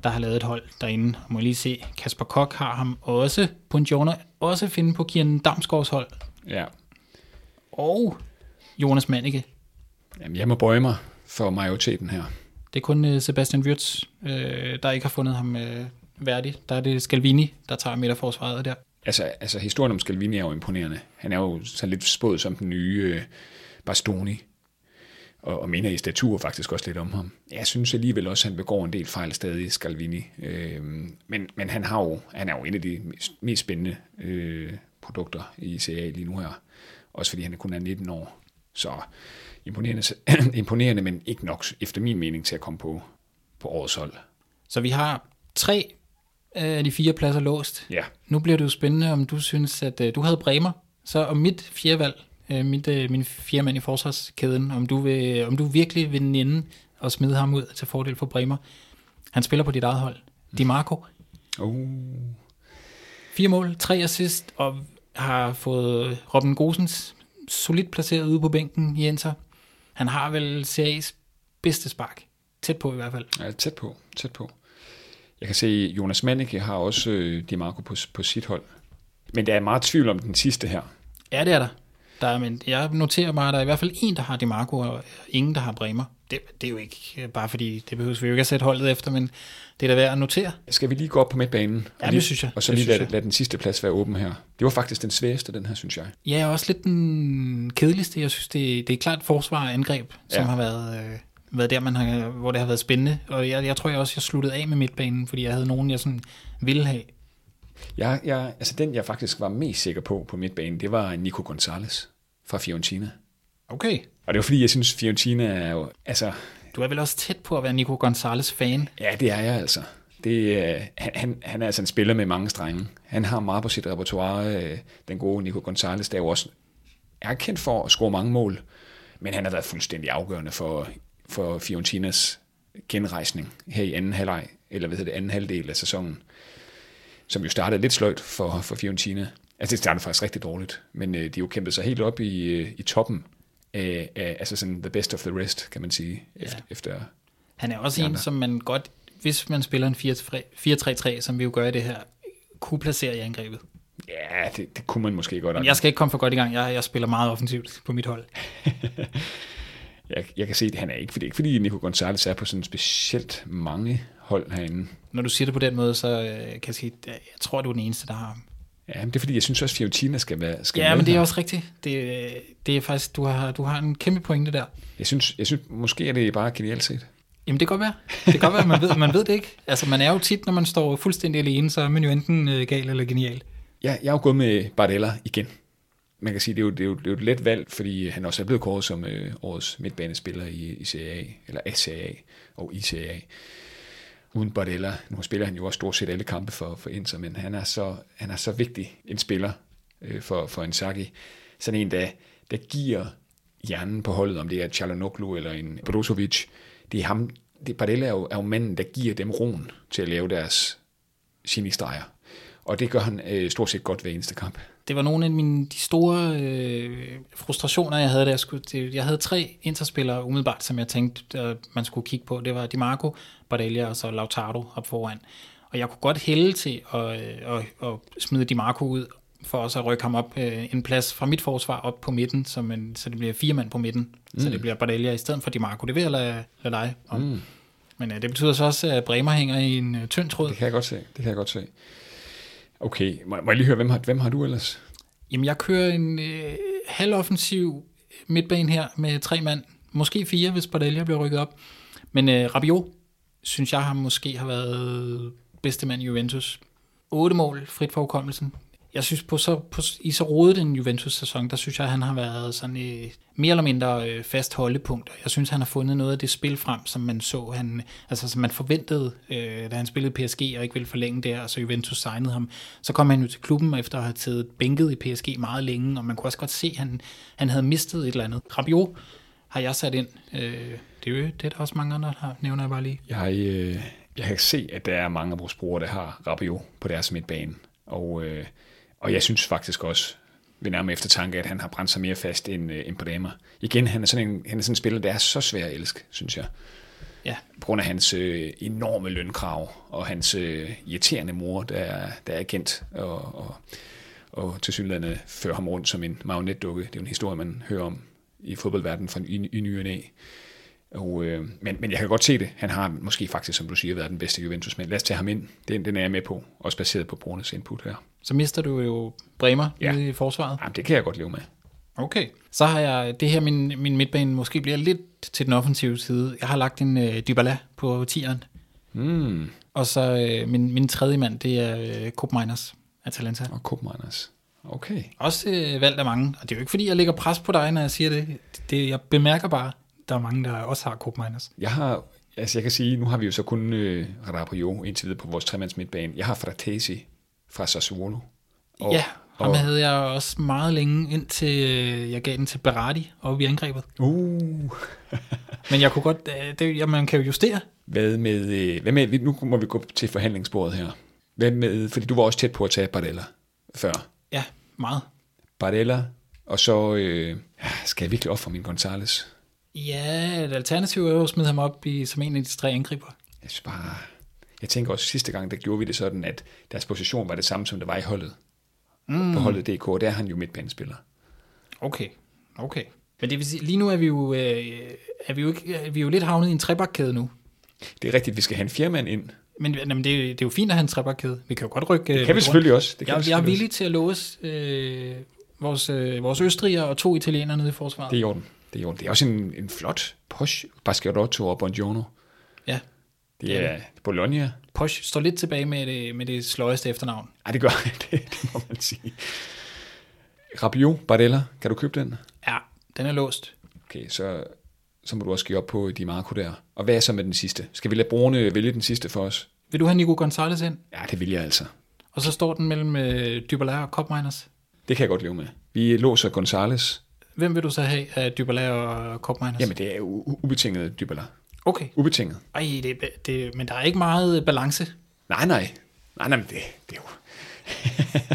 der har lavet et hold derinde. Må jeg lige se, Kasper Kok har ham også. Buongiorno også finde på Kian Damsgaards hold. ja. Og Jonas Mannike. Jamen, jeg må bøje mig for majoriteten her. Det er kun øh, Sebastian Wirtz, øh, der ikke har fundet ham øh, værdig. Der er det Scalvini, der tager midterforsvaret der. Altså, altså historien om Scalvini er jo imponerende. Han er jo så lidt spået som den nye øh, Bastoni, og, og mener i statur faktisk også lidt om ham. Jeg synes alligevel også, at han begår en del fejl stadig, Scalvini. Øh, men, men han, har jo, han er jo en af de mest, mest spændende øh, produkter i CA lige nu her. Også fordi han kun er 19 år. Så imponerende, [clears throat] imponerende, men ikke nok efter min mening til at komme på, på årets hold. Så vi har tre af de fire pladser låst. Ja, Nu bliver det jo spændende, om du synes, at øh, du havde Bremer, så om mit fjerde valg, øh, mit, øh, min fjerde mand i forsvarskæden, om du, vil, om du virkelig vil nænde og smide ham ud til fordel for Bremer. Han spiller på dit eget hold. Di Marco. uh, Fire mål, tre assist, og har fået Robin Gosens solidt placeret ude på bænken i Inter. Han har vel CA's bedste spark. Tæt på i hvert fald. Ja, tæt på, tæt på. Jeg kan se, Jonas Manneke har også øh, Di Marco på, på sit hold. Men der er meget tvivl om den sidste her. Ja, det er der. der er, men jeg noterer bare, at der er i hvert fald en, der har Di Marco, og ingen, der har Bremer. Det, det er jo ikke øh, bare fordi, det behøves vi jo ikke at sætte holdet efter, men det er da værd at notere. Skal vi lige gå op på midtbanen? Ja, det synes jeg. Og så lige lade, lade den sidste plads være åben her. Det var faktisk den sværeste, den her, synes jeg. Ja, og også lidt den kedeligste. Jeg synes, det, det er klart forsvar og angreb, som Ja. har været, øh, været der, man har, hvor det har været spændende. Og jeg, jeg tror jeg også, jeg sluttede af med midtbanen, fordi jeg havde nogen, jeg sådan ville have. Jeg, jeg, altså den, jeg faktisk var mest sikker på på midtbanen, det var Nico Gonzalez fra Fiorentina. Okay. Og det jo fordi, jeg synes, Fiorentina er jo... Altså, Du er vel også tæt på at være Nico Gonzalez fan. ja, det er jeg altså. Det, han, han, han er altså en spiller med mange strenge. Han har meget på sit repertoire. øh, Den gode Nico Gonzalez, der er jo også er kendt for at score mange mål. Men han har været fuldstændig afgørende for, for Fiorentinas genrejsning her i anden halvleg, eller hvad hedder det, anden halvdel af sæsonen, som jo startede lidt sløjt for, for Fiorentina. Altså det startede faktisk rigtig dårligt, men øh, de jo kæmpet sig helt op i, øh, i toppen af, af, altså sådan the best of the rest, kan man sige, efter, efter Han er også en, som man godt, hvis man spiller en 4-3-3, som vi jo gør i det her, kunne placere i angrebet. Ja, det, det kunne man måske godt. Men jeg skal ikke komme for godt i gang. Jeg, jeg spiller meget offensivt på mit hold. [laughs] jeg, jeg kan se, at han er ikke, fordi, ikke fordi Nico Gonzalez er på sådan specielt mange hold herinde. Når du siger det på den måde, så øh, kan jeg sige, at jeg tror, du er den eneste, der har ham. Ja, men det er fordi, jeg synes også, at Fiorentina skal være skal Ja, men det er her. også rigtigt. Det, det er faktisk, du har, du har en kæmpe pointe der. Jeg synes, jeg synes, måske er det bare genialt set. Jamen det kan godt være. Det kan godt være, man ved, man ved det ikke. Altså man er jo tit, når man står fuldstændig alene, så er man jo enten øh, gal eller genial. Jeg, jeg er jo gået med Bardella igen. Man kan sige, det er jo, det er jo, det er jo et let valg, fordi han også er blevet kåret som øh, årets midtbanespiller i, i CAA, eller ACA og ICA. Uden Bardella, nu spiller han jo også stort set alle kampe for, for Inter, men han er så, han er så vigtig en spiller øh, for, for Inzaghi. Sådan en, der, der giver hjernen på holdet, om det er Chalanoglu eller en Brozovic. Det er ham, det, Bardella er jo, er jo manden, der giver dem roen til at lave deres genistreger. Og det gør han øh, stort set godt hver eneste kamp. Det var nogle af mine de store øh, frustrationer, jeg havde, da jeg skulle til. Jeg havde tre interspillere umiddelbart, som jeg tænkte, at man skulle kigge på. Det var Di Marco, Bardelia og så Lautaro op foran. Og jeg kunne godt hælde til at, øh, at, at smide Di Marco ud, for også at rykke ham op øh, en plads fra mit forsvar op på midten, så, man, så det bliver fire mand på midten. Mm. Så det bliver Bardelia i stedet for Di Marco. Det vil jeg lade, lade dig om. Mm. Men øh, det betyder så også, at Bremer hænger i en øh, tynd tråd. Det kan jeg godt se. Det kan jeg godt se. Okay, må, må jeg lige høre, hvem har, hvem har du ellers? Jamen, jeg kører en øh, halvoffensiv midtbane her med tre mand. Måske fire, hvis Bardelia bliver rykket op. Men øh, Rabiot, synes jeg, har måske har været bedste mand i Juventus. 8 mål, frit for hukommelsen. Jeg synes, på så, på, i så rodet en Juventus-sæson, der synes jeg, han har været sådan øh, mere eller mindre øh, fast holdepunkt. Jeg synes, han har fundet noget af det spil frem, som man så, han, altså som man forventede, øh, da han spillede PSG og ikke ville forlænge der, og så Juventus signede ham. Så kom han jo til klubben efter at have taget bænket i PSG meget længe, og man kunne også godt se, at han, han havde mistet et eller andet. Rabiot har jeg sat ind. Øh, det er jo det, er der også mange andre, der har, nævner jeg bare lige. Jeg, øh, jeg kan se, at der er mange af vores brugere, der har Rabiot på deres midtbane. Og, øh, og jeg synes faktisk også, ved nærmere eftertanke, at han har brændt sig mere fast end, øh, end på damer. Igen, han er, sådan en, han er sådan en spiller, der er så svær at elske, synes jeg. Ja, På grund af hans øh, enorme lønkrav, og hans øh, irriterende mor, der er, der er agent, og, og, og til synligheden fører ham rundt som en marionetdukke. Det er jo en historie, man hører om i fodboldverdenen fra i, i ny og. Og, øh, men, men jeg kan godt se det. Han har måske faktisk, som du siger, været den bedste Juventus, men lad os tage ham ind. Den, den er jeg med på, også baseret på brugernes input her. så mister du jo Bremer Ja. i forsvaret. Jamen, det kan jeg godt leve med. Okay. Så har jeg, det her min, min midtbane måske bliver lidt til den offensive side. Jeg har lagt en øh, Dybala på tieren. Mm. Og så øh, min, min tredje mand, det er øh, Koop Miners, Atalanta. Og Koopmeiners. Okay. Også øh, valgt af mange. Og det er jo ikke, fordi jeg lægger pres på dig, når jeg siger det. det jeg bemærker bare, der er mange, der også har Koop Miners. Jeg har, altså jeg kan sige, nu har vi jo så kun øh, Rabiot indtil videre på vores tremands midtbane. Jeg har Fratesi fra Sassuolo. Og, ja, ham og, havde jeg også meget længe, indtil øh, jeg gav den til Berardi oppe i angrebet. Uh. [laughs] Men jeg kunne godt, øh, det, ja, man kan jo justere. Hvad med, øh, hvad med, nu må vi gå til forhandlingsbordet her. Hvad med, fordi du var også tæt på at tage Bardella før. Ja, meget. Bardella, og så øh, skal jeg virkelig ofre min Gonzales. Ja, et alternativ er jo at smide ham op i, som en af de tre angriber. Jeg synes bare, jeg tænker også sidste gang, der gjorde vi det sådan, at deres position var det samme, som det var i holdet. Mm. På holdet DK, der er han jo midtbanespiller. Okay, okay. Men det vil sige, lige nu er vi jo, øh, er vi jo, ikke, er vi jo lidt havnet i en trebakkæde nu. Det er rigtigt, vi skal have en fjerdemand ind. Men jamen, det, er- det er jo fint at have en trebakkæde. Vi kan jo godt rykke... Det kan vi selvfølgelig også. Det kan Jeg, vi jeg er villig til at låse øh, vores, øh, vores østrigere og to italienere nede i forsvaret. Det er i orden. Det er orden. Det er også en, en flot Porsche, Baschiarotto og Buongiorno. Ja. Det er Bologna. Posh står lidt tilbage med det, med det sløjeste efternavn. Ej, det gør [laughs] det, det må man sige. Rabiot, Bardella, kan du købe den? Ja, den er låst. Okay, så, så må du også give op på Di Marco der. Og hvad er så med den sidste? Skal vi lade brugerne vælge den sidste for os? Vil du have Nico Gonzalez ind? Ja, det vil jeg altså. Og så står den mellem øh, Dybala og Cup Miners. Det kan jeg godt leve med. Vi låser Gonzales. Hvem vil du så have af Dybala og Cup Miners? Jamen, det er jo ubetinget Dybala. Okay. Ubetinget. Ej, det, det, men der er ikke meget balance. Nej, nej. Nej, nej, men det, det er jo... [laughs]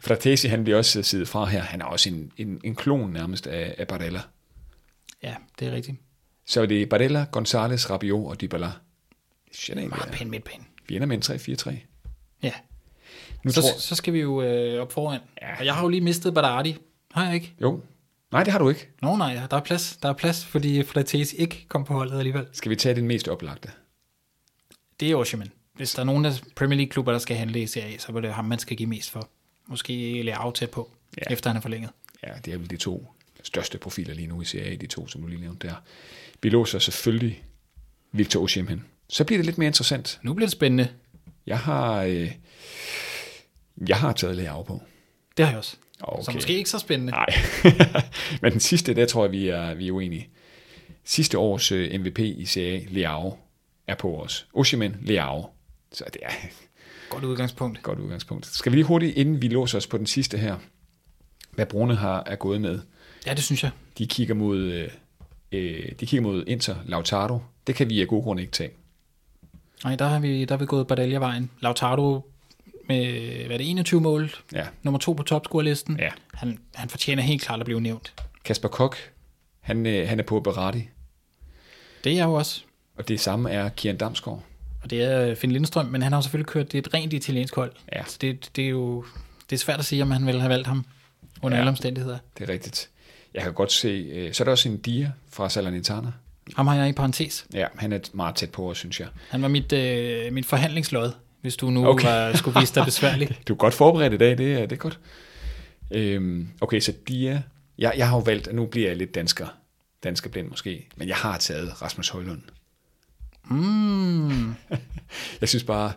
Fratesi, han bliver også siddet fra her. Han er også en, en, en klon nærmest af, af Barella. Ja, det er rigtigt. Så det er Barella, Gonzales, Rabiot og Dybala. Det jeg da egentlig Meget er- pæn midtbane. Vi ender med en 3-4-3. Ja. Nu Så, tror... så skal vi jo øh, op foran. Ja. Og jeg har jo lige mistet Badardi. Har jeg ikke? Jo. Nej, det har du ikke. Nå nej, der er plads. Der er plads, fordi Fratesi ikke kom på holdet alligevel. Skal vi tage den mest oplagte? Det er Osimhen. Hvis der er nogen af Premier League-klubber, der skal handle i Serie så er det ham, man skal give mest for. Måske Leao tæt på, Ja. ja. efter han er forlænget. Ja, det er vel de to største profiler lige nu i Serie de to, som du lige nævnte der. Vi låser selvfølgelig Victor Osimhen. Så bliver det lidt mere interessant. Nu bliver det spændende. Jeg har, øh, jeg har taget Leao på. Det har jeg også. Okay. Så måske ikke så spændende. Nej, [laughs] men den sidste, der tror jeg, vi er, vi er uenige. Sidste års øh, MVP i Serie Leao, er på os. Osimhen, Leao. Så det er [laughs] Godt udgangspunkt. godt udgangspunkt. Skal vi lige hurtigt, inden vi låser os på den sidste her, hvad Brune har er gået med. Ja, det synes jeg. De kigger mod, øh, øh, de kigger mod Inter, Lautaro. Det kan vi af gode grunde ikke tage. Nej, der har vi, der har vi gået Badalja-vejen. Lautaro med, hvad er det, 21 mål. Ja. Nummer to på topscore-listen. Ja. Han, han fortjener helt klart at blive nævnt. Kasper Kok, han, øh, han er på Berardi. Det er jeg jo også. Og det samme er Kian Damsgaard. Og det er Finn Lindstrøm, men han har selvfølgelig kørt det et rent italiensk hold. Ja. Så det, det er jo det er svært at sige, om han ville have valgt ham under Ja. alle omstændigheder. Det er rigtigt. Jeg kan godt se, øh, så er der også en Dia fra Salernitana. Ham har jeg i parentes. Ja, han er meget tæt på synes jeg. Han var mit, øh, mit forhandlingslod, hvis du nu Okay. var, skulle vise dig besværligt. [laughs] Du er godt forberedt i dag, det er, det er godt. Øhm, okay, så Dia, jeg, jeg har jo valgt, at nu bliver jeg lidt dansker, dansker blind måske, men jeg har taget Rasmus Højlund. Mm. [laughs] Jeg synes bare,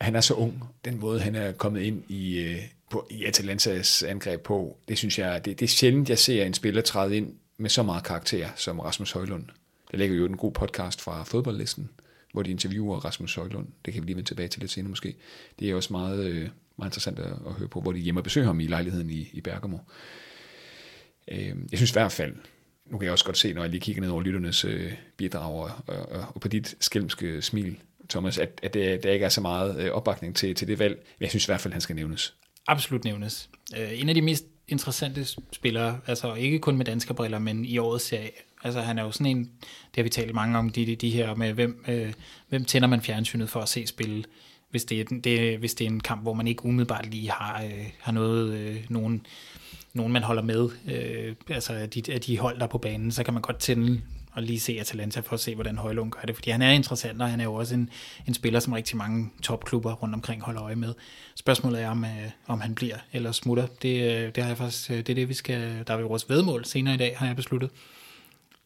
han er så ung. Den måde, han er kommet ind i, øh, på, i Atalantas angreb på, det synes jeg, det, det er sjældent, jeg ser en spiller træde ind med så meget karakter som Rasmus Højlund. Der ligger jo en god podcast fra fodboldlisten, hvor de interviewer Rasmus Højlund. Det kan vi lige vende tilbage til lidt senere måske. Det er også meget, øh, meget interessant at, at høre på, hvor de hjemme og besøger ham i lejligheden i, i Bergamo. Øh, jeg synes i hvert fald, nu kan jeg også godt se, når jeg lige kigger ned over lytternes øh, bidrag og, og, og på dit skælmske smil, Thomas, at, at der, der ikke er så meget øh, opbakning til, til det valg. Men jeg synes i hvert fald, han skal nævnes. Absolut nævnes. Øh, en af de mest interessante spillere, altså ikke kun med danske briller, men i årets serie. Altså han er jo sådan en, det har vi talt mange om, de, de, de her med, hvem, øh, hvem tænder man fjernsynet for at se spille, hvis det, er, det, hvis det er en kamp, hvor man ikke umiddelbart lige har, øh, har noget, øh, nogen, nogen, man holder med, øh, altså af de, af de hold, der er på banen, så kan man godt tænde og lige se Atalanta for at se, hvordan Højlund gør det, fordi han er interessant, og han er jo også en, en spiller, som rigtig mange topklubber rundt omkring holder øje med. Spørgsmålet er, om, øh, om han bliver eller smutter. Det, øh, det, har jeg faktisk, øh, det er det, vi skal, der er vores vedmål senere i dag, har jeg besluttet.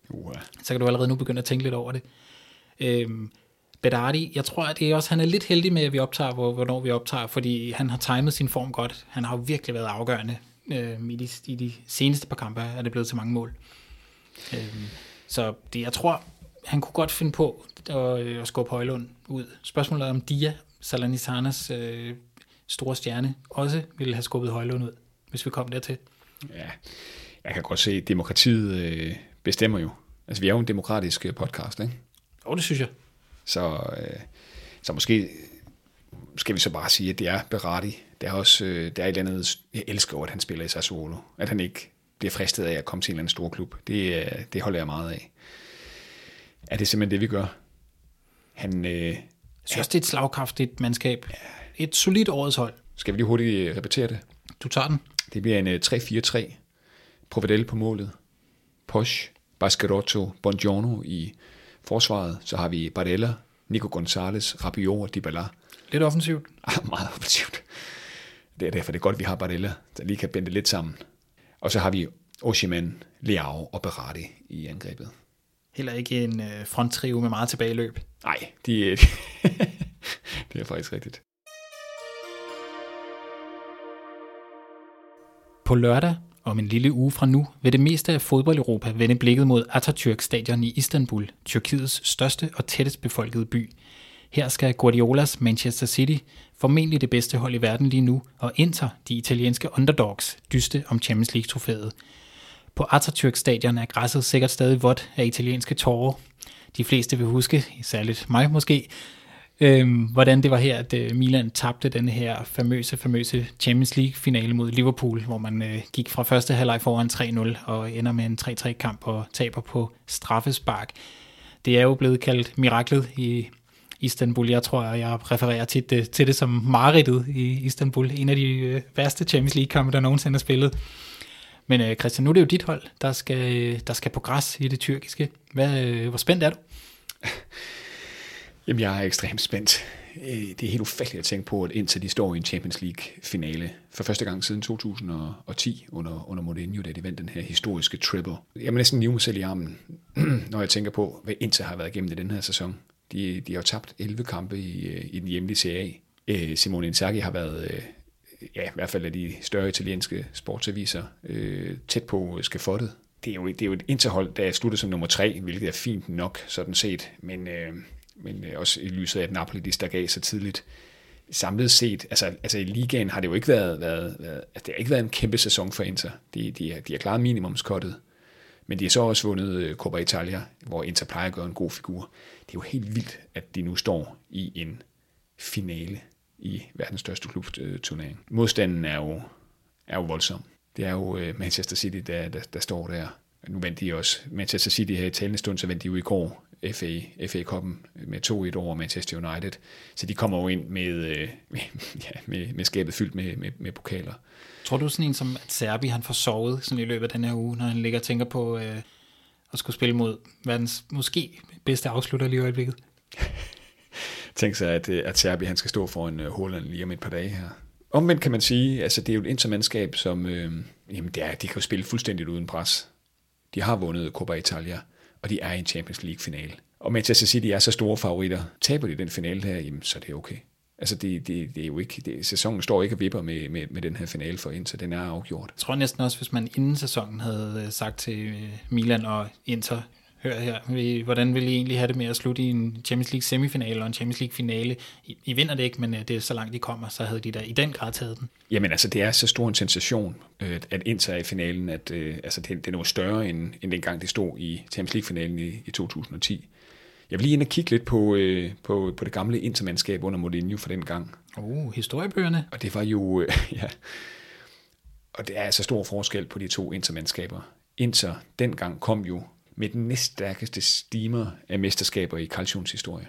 Uh, Så kan du allerede nu begynde at tænke lidt over det. Øhm, Bedardi, jeg tror, at det er også, han er lidt heldig med, at vi optager, hvor, hvornår vi optager, fordi han har timet sin form godt. Han har jo virkelig været afgørende. Øhm, i, de, I de seneste par kampe er det blevet til mange mål. Øhm, så det, jeg tror, han kunne godt finde på at, øh, at skubbe Højlund ud. Spørgsmålet er, om Dia, Salernitanas øh, store stjerne, også ville have skubbet Højlund ud, hvis vi kom dertil. ja, jeg kan godt se, at demokratiet øh, bestemmer jo. Altså, vi er jo en demokratisk øh, podcast, ikke? Jo, det synes jeg. Så, øh, så måske skal vi så bare sige, at det er Berardi. Det er også øh, det er et eller andet, jeg elsker at han spiller i Sassuolo. At han ikke bliver fristet af at komme til en eller anden stor klub. Det, øh, det holder jeg meget af. Er det simpelthen det, vi gør? Han, øh, Jeg synes også, det er et slagkraftigt mandskab. Et solidt årets hold. skal vi lige hurtigt øh, repetere det? Du tager den. Det bliver en øh, 3-4-3. Provedel på målet. Posch, Bascarotto, Bongiorno i forsvaret. Så har vi Barella, Nico Gonzalez, Rabiot og Dybala. Lidt offensivt. [laughs] Ah, meget offensivt. Det er derfor, det er godt, vi har Barella, der lige kan binde lidt sammen. Og så har vi Osimhen, Leao og Berardi i angrebet. Heller ikke en øh, fronttrio med meget tilbageløb. Nej, de, [laughs] det er faktisk rigtigt. På lørdag om en lille uge fra nu vil det meste af fodbold-Europa vende blikket mod Atatürk stadion i Istanbul, Tyrkiets største og tættest befolkede by. Her skal Guardiolas Manchester City, formentlig det bedste hold i verden lige nu, og Inter, de italienske underdogs, dyste om Champions League-trofæet. På Atatürk stadion er græsset sikkert stadig vådt af italienske tårer. De fleste vil huske, særligt mig måske, øhm, hvordan det var her, at øh, Milan tabte den her famøse, famøse Champions League-finale mod Liverpool, hvor man øh, gik fra første halvleg foran 3-0 og ender med en 3-3-kamp og taber på straffespark. Det er jo blevet kaldt miraklet i Istanbul. Jeg tror, jeg refererer tit det, til det som mareridtet i Istanbul. En af de øh, værste Champions League-kampe, der nogensinde er spillet. Men øh, Christian, nu er det jo dit hold, der skal, øh, der skal på græs i det tyrkiske. Hvad, øh, hvor spændt er du? [laughs] Jamen, jeg er ekstremt spændt. Øh, det er helt ufatteligt at tænke på, at indtil de står i en Champions League-finale for første gang siden 2010 under, under Mourinho, da de vandt den her historiske triple. Jeg må næsten nive mig selv i armen, [clears throat] når jeg tænker på, hvad Inter har været igennem i den her sæson. De, de har jo tabt 11 kampe i, øh, i den hjemlige CA. A. Øh, Simone Inzaghi har været, ja, i hvert fald af de større italienske sportsaviser, tæt på skafottet. Det er jo, det er jo et interhold, der er sluttet som nummer tre, hvilket er fint nok, sådan set. Men øh, men øh, også i lyset af, at Napoli de stak af så tidligt. Samlet set, altså, altså i ligaen har det jo ikke været, været, været altså det har ikke været en kæmpe sæson for Inter. De, de, har, de har klaret minimumskottet, men de har så også vundet øh, Coppa Italia, hvor Inter plejer at gøre en god figur. Det er jo helt vildt, at de nu står i en finale i verdens største klubturnering. Modstanden er jo, er jo voldsom. Det er jo øh, Manchester City, der, der, der står der. Nu vandt de også Manchester City her i talende stund, så vandt de jo i går FA, FA Cup'en med 2-1 over Manchester United. Så de kommer jo ind med, øh, med, [laughs] ja, med, med skabet fyldt med, med, med pokaler. Tror du sådan en som, at Serbi han får sovet sådan i løbet af den her uge, når han ligger og tænker på øh, at skulle spille mod verdens måske bedste afslutter lige i øjeblikket? [laughs] Tænk sig, at, øh, at Serbi han skal stå for en uh, Holland lige om et par dage her. Omvendt kan man sige, altså det er jo et intermandskab, som øh, jamen det er, de kan jo spille fuldstændigt uden pres. De har vundet Coppa Italia og de er i en Champions League-finale. Og Manchester City er så store favoritter. Taber de den finale her, jamen, så er det okay. Altså, det, det, det er jo ikke, det, sæsonen står ikke og vipper med, med, med den her finale for Inter, den er afgjort. Jeg tror næsten også, hvis man inden sæsonen havde øh, sagt til øh, Milan og Inter, hør her, hvordan vil I egentlig have det med at slutte i en Champions League semifinale og en Champions League finale? I, I vinder det ikke, men øh, det er så langt de kommer, så havde de da i den grad taget den. Jamen altså, det er så stor en sensation, øh, at Inter er i finalen, at øh, altså, det, det er noget større, end, end dengang det stod i Champions League-finalen i, i 2010. Jeg vil lige ind og kigge lidt på, øh, på, på det gamle intermandskab under Mourinho for den gang. Oh, historiebøgerne. Og det var jo, øh, [laughs] ja, og det er altså stor forskel på de to intermandskaber. Inter dengang kom jo med den næststærkeste steamer af mesterskaber i Calcions historie.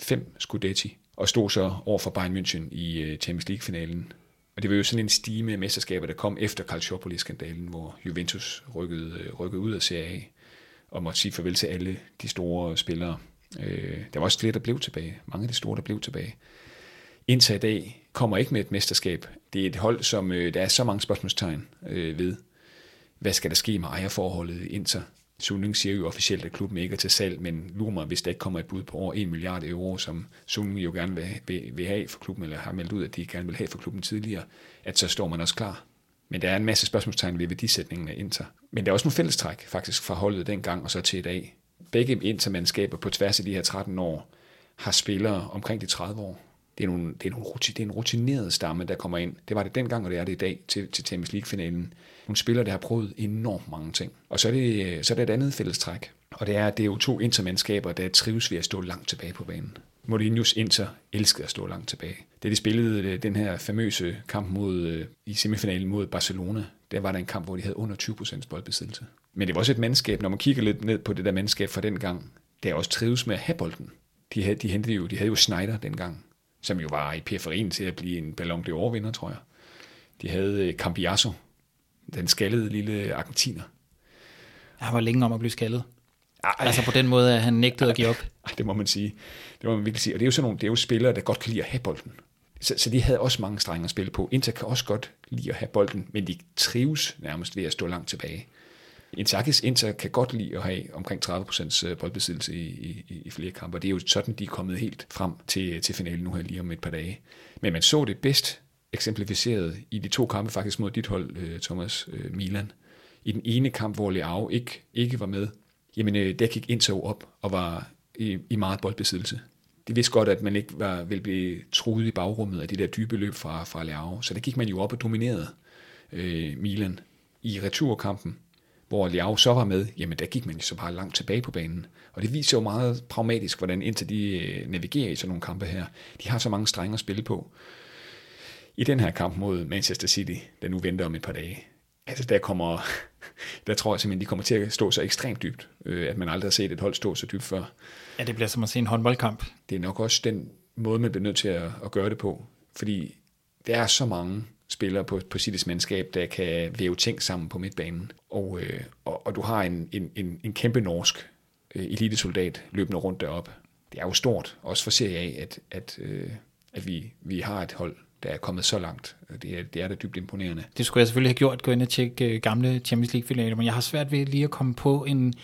Fem Scudetti, og stod så over for Bayern München i øh, Champions League-finalen. Og det var jo sådan en stime af mesterskaber, der kom efter Calciopoli-skandalen, hvor Juventus rykkede, øh, rykkede ud af Serie A og måtte sige farvel til alle de store spillere. Øh, der var også flere, der blev tilbage. Mange af de store, der blev tilbage. Indtil i dag kommer ikke med et mesterskab. Det er et hold, som øh, der er så mange spørgsmålstegn ved. Hvad skal der ske med ejerforholdet i Inter? Suning siger jo officielt, at klubben ikke er til salg, men lurer mig, hvis der ikke kommer et bud på over 1 milliard euro, som Suning jo gerne vil, vil, vil have for klubben, eller har meldt ud, at de gerne vil have for klubben tidligere, at så står man også klar. Men der er en masse spørgsmålstegn ved værdisætningen af Inter. Men der er også nogle fællestræk faktisk fra holdet dengang og så til i dag. Begge Inter-mandskaber på tværs af de her 13 år har spillere omkring de 30 år. Det er, nogle, det, er nogle, det er en rutineret stamme, der kommer ind. Det var det dengang, og det er det i dag til, til Champions League-finalen nogle spillere, der har prøvet enormt mange ting. Og så er det, så er det et andet fællestræk, og det er, at det er jo to intermandskaber, der trives ved at stå langt tilbage på banen. Mourinho's Inter elskede at stå langt tilbage. Da de spillede øh, den her famøse kamp mod, øh, i semifinalen mod Barcelona, der var der en kamp, hvor de havde under 20% boldbesiddelse. Men det var også et mandskab, når man kigger lidt ned på det der mandskab fra den gang, der også trives med at have bolden. De havde, de, hentede jo, de havde jo Schneider dengang, som jo var i periferien til at blive en Ballon d'Or vinder, tror jeg. De havde øh, Cambiasso, den skaldede lille argentiner. Han var længe om at blive skaldet. Ej. Altså på den måde, at han nægtede at give op. Ej, det må man sige. Det må man virkelig sige. Og det er jo sådan nogle, det er jo spillere, der godt kan lide at have bolden. Så, så de havde også mange strenge at spille på. Inter kan også godt lide at have bolden, men de trives nærmest ved at stå langt tilbage. Inzaghi's Inter kan godt lide at have omkring 30% øh, boldbesiddelse i, i, i flere kampe. Det er jo sådan, de er kommet helt frem til, til finalen nu her lige om et par dage. Men man så det bedst eksemplificeret i de to kampe faktisk mod dit hold, øh, Thomas øh, Milan. I den ene kamp, hvor Leao ikke, ikke var med, jamen øh, der gik Inter op og var i, i meget boldbesiddelse. De vidste godt, at man ikke var, ville blive truet i bagrummet af de der dybe løb fra, fra Leao. Så der gik man jo op og dominerede øh, Milan. I returkampen, hvor Leao så var med, jamen der gik man jo så bare langt tilbage på banen. Og det viser jo meget pragmatisk, hvordan indtil de navigerer i sådan nogle kampe her. De har så mange strenge at spille på. I den her kamp mod Manchester City, der nu venter om et par dage, altså der kommer, [laughs] der tror jeg simpelthen, de kommer til at stå så ekstremt dybt, øh, at man aldrig har set et hold stå så dybt før. Ja, det bliver som at se en håndboldkamp. Det er nok også den måde, man bliver nødt til at, at gøre det på, fordi der er så mange spillere på, på Citys mandskab, der kan væve ting sammen på midtbanen. Og, øh, og, og du har en, en, en, en kæmpe norsk øh, elitesoldat løbende rundt derop. Det er jo stort, også for Serie A, at, at, øh, at vi, vi har et hold, der er kommet så langt. Det er, det er da dybt imponerende. Det skulle jeg selvfølgelig have gjort, gå ind og tjekke øh, gamle Champions League-finaler, men jeg har svært ved lige at komme på en,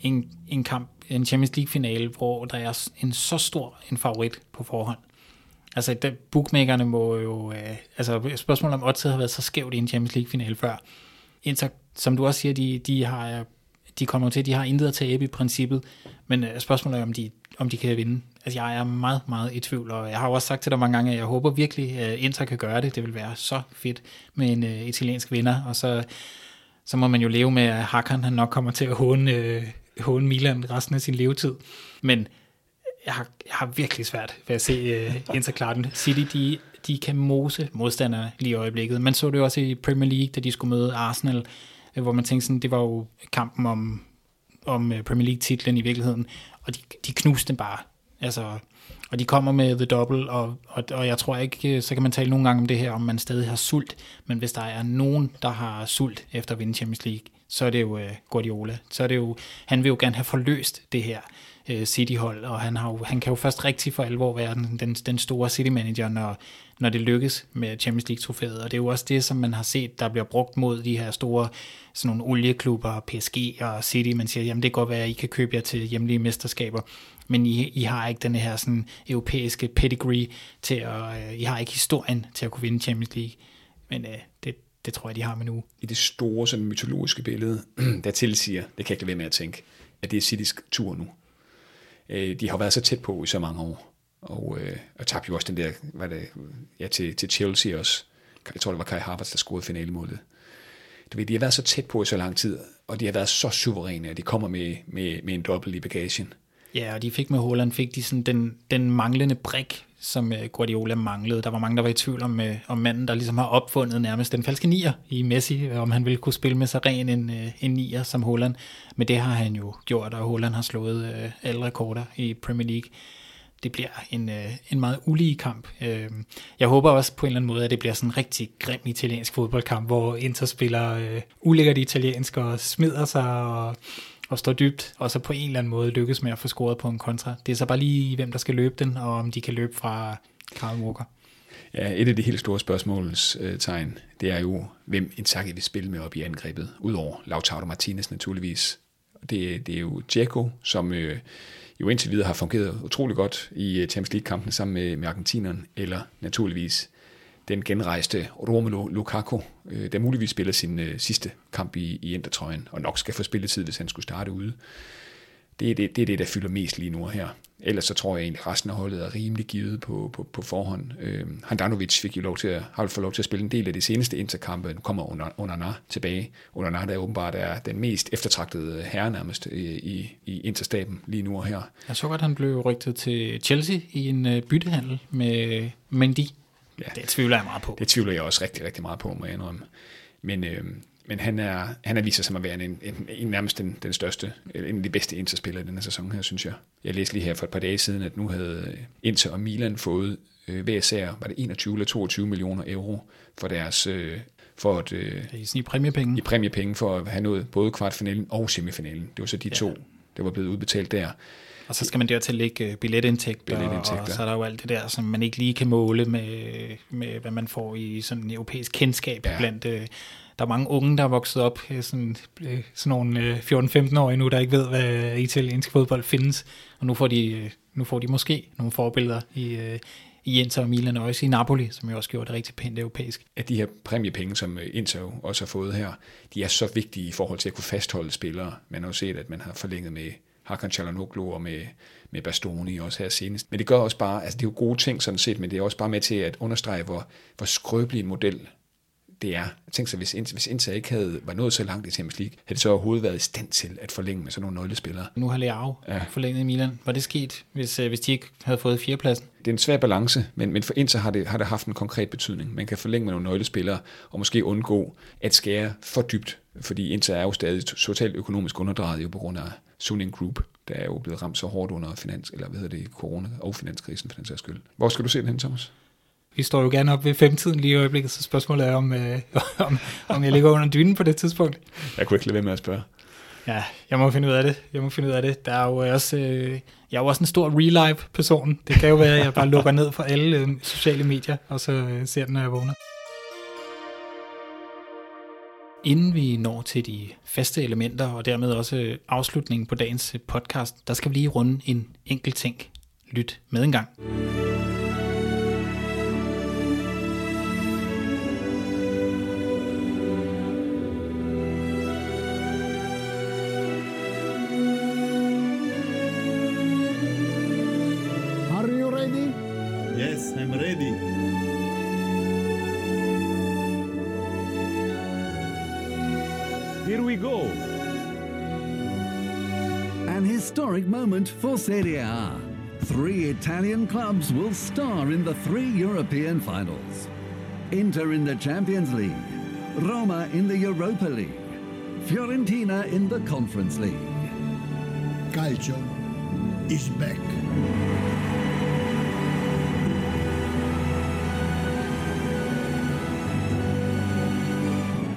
en, en kamp, en Champions League-finale, hvor der er en så stor en favorit på forhånd. Altså, der, bookmakerne må jo... Øh, altså, spørgsmålet om oddset har været så skævt i en Champions League-finale før. Inter, som du også siger, de, de har de kommer til, de har intet at tabe i princippet, men øh, spørgsmålet er, om de, om de kan vinde. Altså, jeg er meget, meget i tvivl, og jeg har også sagt til dig mange gange, at jeg håber virkelig, at Inter kan gøre det. Det vil være så fedt med en uh, italiensk vinder, og så, så må man jo leve med, at Hakan han nok kommer til at håne, uh, håne Milan resten af sin levetid. Men jeg har, jeg har virkelig svært ved at se uh, Inter klare den. City, de, de kan mose modstanderne lige i øjeblikket. Man så det jo også i Premier League, da de skulle møde Arsenal, hvor man tænkte sådan, det var jo kampen om, om Premier League-titlen i virkeligheden, og de, de knuste den bare. Altså, og de kommer med The Double, og, og, og jeg tror ikke, øh, så kan man tale nogle gange om det her, om man stadig har sult, men hvis der er nogen, der har sult efter at vinde Champions League, så er det jo uh, Guardiola. Så er det jo, han vil jo gerne have forløst det her uh, City-hold, og han, har jo, han kan jo først rigtig for alvor være den, den, den store City-manager, når, når det lykkes med Champions League-trofæet. Og det er jo også det, som man har set, der bliver brugt mod de her store sådan nogle olieklubber, PSG og City. Man siger, jamen det kan godt være, at I kan købe jer til hjemlige mesterskaber men I, I har ikke den her sådan europæiske pedigree til at, øh, I har ikke historien til at kunne vinde Champions League, men øh, det, det tror jeg, de har med nu. I det store sådan, mytologiske billede, [clears throat] der tilsiger, det kan jeg ikke lade være med at tænke, at det er City's tur nu øh, de har været så tæt på i så mange år, og, øh, og tabte jo også den der, hvad det, ja, til, til Chelsea også. Jeg tror, det var Kai Havertz, der scorede finalemålet. Du ved, de har været så tæt på i så lang tid, og de har været så suveræne, at de kommer med, med, med en dobbelt i bagagen. Ja, og de fik med Holland, fik de sådan den, den manglende brik, som øh, Guardiola manglede. Der var mange, der var i tvivl om, øh, om manden, der ligesom har opfundet nærmest den falske nier i Messi, øh, om han ville kunne spille med så ren en, en nier som Holland. Men det har han jo gjort, og Holland har slået alle rekorder i Premier League. Det bliver en, en meget ulige kamp. Jeg håber også på en eller anden måde, at det bliver sådan en rigtig grim italiensk fodboldkamp, hvor Inter spiller ulækkert italiensk og smider sig og og står dybt, og så på en eller anden måde lykkes med at få scoret på en kontra. Det er så bare lige, hvem der skal løbe den, og om de kan løbe fra Karl Walker. Ja, et af de helt store spørgsmålstegn, øh, det er jo, hvem Inzaghi vil spille med op i angrebet, udover Lautaro Martinez naturligvis. Det, det er jo Dzeko, som øh, jo indtil videre har fungeret utrolig godt i øh, Champions League-kampen sammen med, med argentineren, eller naturligvis den genrejste Romelu Lukaku, øh, der muligvis spiller sin øh, sidste kamp i, i Intertrøjen, og nok skal få spilletid, hvis han skulle starte ude. Det er det, det er det, der fylder mest lige nu her. Ellers så tror jeg egentlig, at resten af holdet er rimelig givet på, på, på forhånd. Øh, Handanovic fik jo lov til at, har fået lov til at spille en del af de seneste interkampe. Nu kommer under, Onana tilbage. Onana, der åbenbart er den mest eftertragtede herre nærmest i, i, i interstaben lige nu og her. Jeg så godt, han blev rygtet til Chelsea i en øh, byttehandel med Mendy. Ja, det tvivler jeg meget på. Det tvivler jeg også rigtig, rigtig meget på, må jeg indrømme. Men, øh, men han, er, han er viser sig at være en, en, en nærmest den, den største, en af de bedste Inter-spillere i denne sæson her, synes jeg. Jeg læste lige her for et par dage siden, at nu havde Inter og Milan fået øh, hver især, var det 21 eller 22 millioner euro for deres øh, for at, øh, i præmiepenge. I præmiepenge for at have nået både kvartfinalen og semifinalen. Det var så de ja. to, der var blevet udbetalt der. Og så skal man dertil lægge øh, billetindtægter, billetindtægter, og så er der jo alt det der, som man ikke lige kan måle med, med hvad man får i sådan en europæisk kendskab ja. blandt... Øh, der er mange unge, der er vokset op, øh, sådan, sådan nogle 14-15-årige nu, der ikke ved, hvad italiensk fodbold findes. Og nu får de, nu får de måske nogle forbilleder i, i Inter og Milan og også i Napoli, som jo også gjorde det rigtig pænt europæisk. At de her præmiepenge, som Inter også har fået her, de er så vigtige i forhold til at kunne fastholde spillere. Man har jo set, at man har forlænget med Hakan Çalhanoğlu og med, med Bastoni også her senest. Men det gør også bare, altså det er jo gode ting sådan set, men det er også bare med til at understrege, hvor, hvor skrøbelig en model det er. Tænker så, hvis, hvis Inter ikke havde var nået så langt i Champions League, havde det så overhovedet været i stand til at forlænge med sådan nogle nøglespillere. Nu har Leao ja. forlænget i Milan. Var det sket, hvis, øh, hvis de ikke havde fået fjerdepladsen? Det er en svær balance, men, men for Inter har det, har det haft en konkret betydning. Man kan forlænge med nogle nøglespillere, og måske undgå at skære for dybt, fordi Inter er jo stadig totalt økonomisk underdrejet jo på grund af Suning Group, der er jo blevet ramt så hårdt under finans, eller hvad hedder det, corona og finanskrisen for den sags skyld. Hvor skal du se den hen, Thomas? Vi står jo gerne op ved femtiden lige i øjeblikket, så spørgsmålet er, om, øh, [laughs] om, om jeg ligger under dynen på det tidspunkt. Jeg kunne ikke lade være med at spørge. Ja, jeg må finde ud af det. Jeg må finde ud af det. Der er jo også, øh, jeg er jo også en stor real-life person. Det kan jo være, at jeg bare lukker ned for alle øh, sociale medier, og så øh, ser den, når jeg vågner. Inden vi når til de faste elementer, og dermed også afslutningen på dagens podcast, der skal vi lige runde en enkelt ting. Lyt med en gang. For Serie A. Three Italian clubs will star in the three European finals. Inter in the Champions League, Roma in the Europa League, Fiorentina in the Conference League. Calcio is back.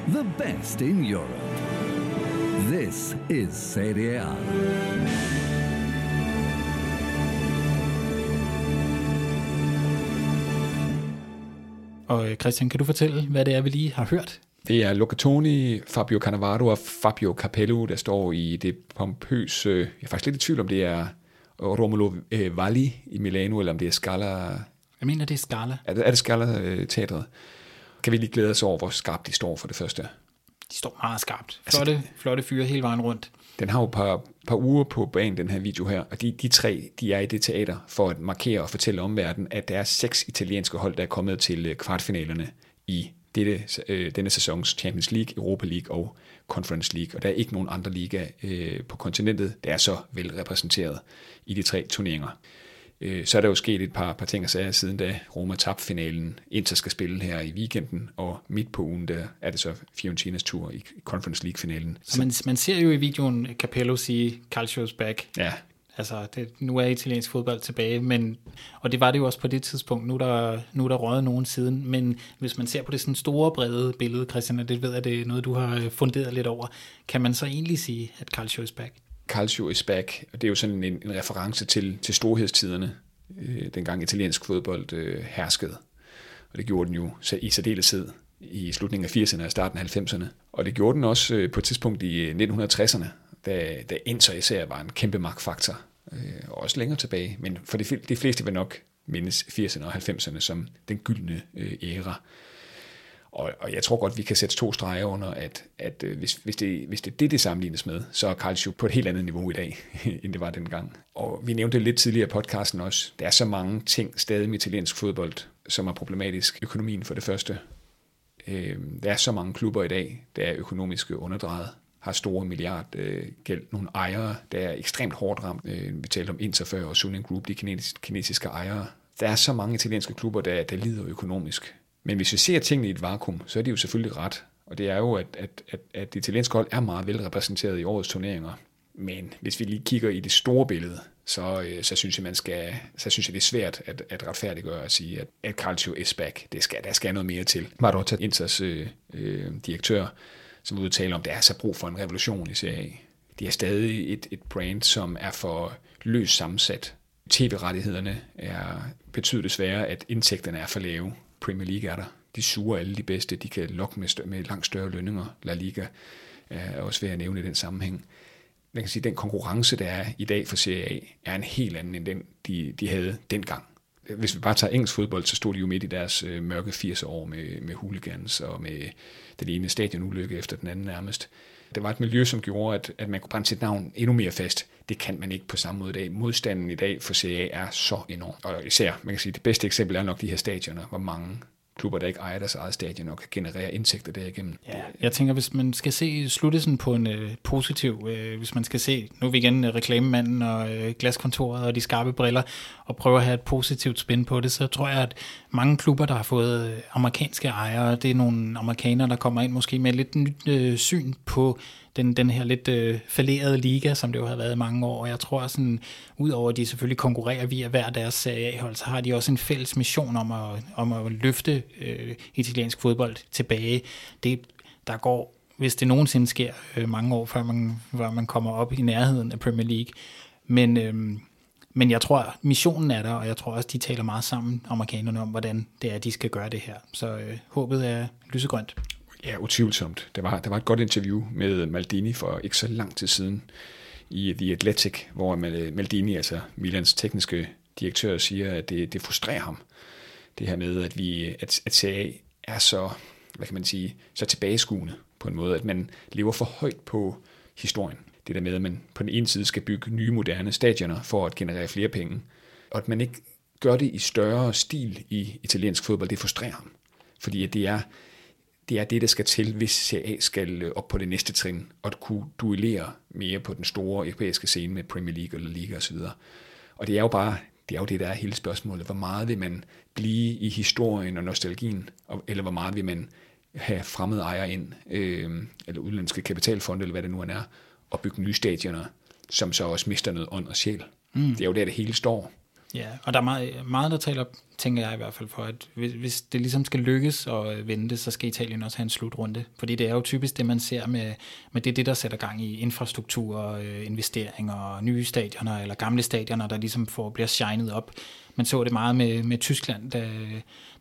The best in Europe. This is Serie A. Og øh, Christian, kan du fortælle, hvad det er, vi lige har hørt? Det er Locatoni, Fabio Cannavaro og Fabio Capello, der står i det pompøse... Jeg er faktisk lidt i tvivl, om det er Romulo øh, Valli i Milano, eller om det er Scala... Jeg mener, det er Scala. Er det, er det Scala-teatret? Kan vi lige glæde os over, hvor skarpt de står for det første? De står meget skarpt. Altså, flotte, altså, flotte fyre hele vejen rundt. Den har jo et par, par uger på banen, den her video her, og de, de tre, de er i det teater for at markere og fortælle omverdenen, at der er seks italienske hold, der er kommet til øh, kvartfinalerne i dette, øh, denne sæsons Champions League, Europa League og Conference League, og der er ikke nogen andre liga øh, på kontinentet, der er så vel repræsenteret i de tre turneringer. Øh, så er der jo sket et par, par ting og sager siden da Roma tabte finalen. Inter skal spille her i weekenden, og midt på ugen der er det så Fiorentinas tur i Conference League-finalen. Så man, man ser jo i videoen Capello sige, Calcio's back. Ja. Altså, det, nu er italiensk fodbold tilbage, men, og det var det jo også på det tidspunkt. Nu er der, nu er der røget nogen siden, men hvis man ser på det sådan store, brede billede, Christian, og det ved jeg, det er noget, du har funderet lidt over, kan man så egentlig sige, at Calcio is back? Calcio is back, og det er jo sådan en, en reference til, til storhedstiderne, øh, dengang italiensk fodbold øh, herskede. Og det gjorde den jo i særdeleshed i slutningen af 80'erne og starten af 90'erne. Og det gjorde den også øh, på et tidspunkt i øh, 1960'erne, da, da Inter især var en kæmpe magtfaktor, øh, også længere tilbage. Men for de, de fleste vil nok mindes 80'erne og 90'erne som den gyldne øh, æra. Og, og jeg tror godt, vi kan sætte to streger under, at, at øh, hvis, hvis, det, hvis det er det, det sammenlignes med, så er Calcio på et helt andet niveau i dag, [laughs] end det var dengang. Og vi nævnte det lidt tidligere i podcasten også. Der er så mange ting stadig med italiensk fodbold, som er problematisk. Økonomien for det første. Øh, der er så mange klubber i dag, der er økonomisk underdrejet har store milliardgæld. Øh, Nogle ejere, der er ekstremt hårdt ramt. Øh, vi talte om Inter før og Suning Group, de kinesiske, kinesiske ejere. Der er så mange italienske klubber, der, der lider økonomisk. Men hvis vi ser tingene i et vakuum, så er det jo selvfølgelig ret. Og det er jo, at, at, at, at det italienske hold er meget velrepræsenteret i årets turneringer. Men hvis vi lige kigger i det store billede, så, øh, så synes jeg, man skal, så synes jeg, det er svært at, at retfærdiggøre at sige, at, at Calcio is back. Det skal, der skal noget mere til. Marotta, Inters øh, øh, direktør, som udtaler om, der er så brug for en revolution i Serie A. Det er stadig et, et brand, som er for løst sammensat. TV-rettighederne er, betyder desværre, at indtægterne er for lave. Premier League er der. De suger alle de bedste. De kan lokke med, større, med langt større lønninger. La Liga øh, er også ved at nævne i den sammenhæng. Man kan sige, at den konkurrence, der er i dag for Serie A, er en helt anden end den, de, de havde dengang. hvis vi bare tager engelsk fodbold, så stod de jo midt i deres øh, mørke 80 år med, med hooligans og med den ene stadionulykke efter den anden nærmest. Det var et miljø, som gjorde, at, at man kunne brænde sit navn endnu mere fast. Det kan man ikke på samme måde i dag. Modstanden i dag for CA er så enorm. Og især, man kan sige, det bedste eksempel er nok de her stadioner, hvor mange klubber, der ikke ejer deres eget stadion og kan generere indtægter derigennem. Ja, jeg tænker, hvis man skal se sluttelsen på en øh, positiv, øh, hvis man skal se, nu er vi igen øh, reklamemanden og øh, glaskontoret og de skarpe briller, og prøve at have et positivt spin på det, så tror jeg, at mange klubber, der har fået øh, amerikanske ejere, det er nogle amerikanere, der kommer ind måske med lidt nyt øh, syn på den, den her lidt øh, falerede liga, som det jo har været i mange år. Og jeg tror sådan, udover at de selvfølgelig konkurrerer via hver deres Serie A-hold, så har de også en fælles mission om at, om at løfte øh, italiensk fodbold tilbage. Det, der går, hvis det nogensinde sker, øh, mange år, før man, før man kommer op i nærheden af Premier League. Men... Øh, men jeg tror, missionen er der, og jeg tror også, de taler meget sammen, amerikanerne, om, hvordan det er, de skal gøre det her. Så øh, håbet er lysegrønt. Ja, utvivlsomt. Der var, der var et godt interview med Maldini for ikke så lang tid siden i The Athletic, hvor Maldini, altså Milans tekniske direktør, siger, at det, det frustrerer ham. Det her med, at vi at, at CA er så, hvad kan man sige, så tilbageskuende på en måde, at man lever for højt på historien. Det der med, at man på den ene side skal bygge nye moderne stadioner for at generere flere penge, og at man ikke gør det i større stil i italiensk fodbold, det frustrerer ham. Fordi at det er, det er det, der skal til, hvis CA skal øh, op på det næste trin, og at kunne duellere mere på den store europæiske scene med Premier League eller Liga osv. Og det er jo bare, det er jo det, der er hele spørgsmålet. Hvor meget vil man blive i historien og nostalgien, eller hvor meget vil man have fremmede ejere ind, øh, eller udenlandske kapitalfonde, eller hvad det nu er, og bygge nye stadioner, som så også mister noget ånd og sjæl. Mm. Det er jo der, det hele står. Ja, og der er meget, meget, der taler, tænker jeg i hvert fald, for at hvis, hvis det ligesom skal lykkes at øh, vente, så skal Italien også have en slutrunde. Fordi det er jo typisk det, man ser med, med det, det der sætter gang i infrastruktur, øh, investeringer, nye stadioner eller gamle stadioner, der ligesom får, bliver shined op. Man så det meget med, med Tyskland, da,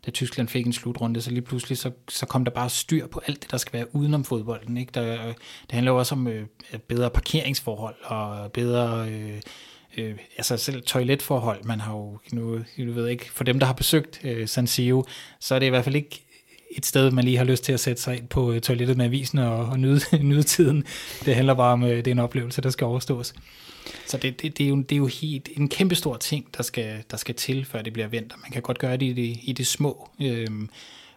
da Tyskland fik en slutrunde, så lige pludselig så, så kom der bare styr på alt det, der skal være udenom fodbolden. Ikke? Der, øh, det handler jo også om øh, bedre parkeringsforhold og bedre... Øh, øh, altså selv toiletforhold, man har jo nu, jeg ved ikke, for dem, der har besøgt øh, San Siro, så er det i hvert fald ikke et sted, man lige har lyst til at sætte sig ind på øh, toilettet med avisen og, og nyde, [laughs] nyde tiden. Det handler bare om, øh, det er en oplevelse, der skal overstås. Så det, det, det, er, jo, det er jo helt en kæmpe stor ting, der skal, der skal til, før det bliver vendt. Man kan godt gøre det i det, i det små, øh,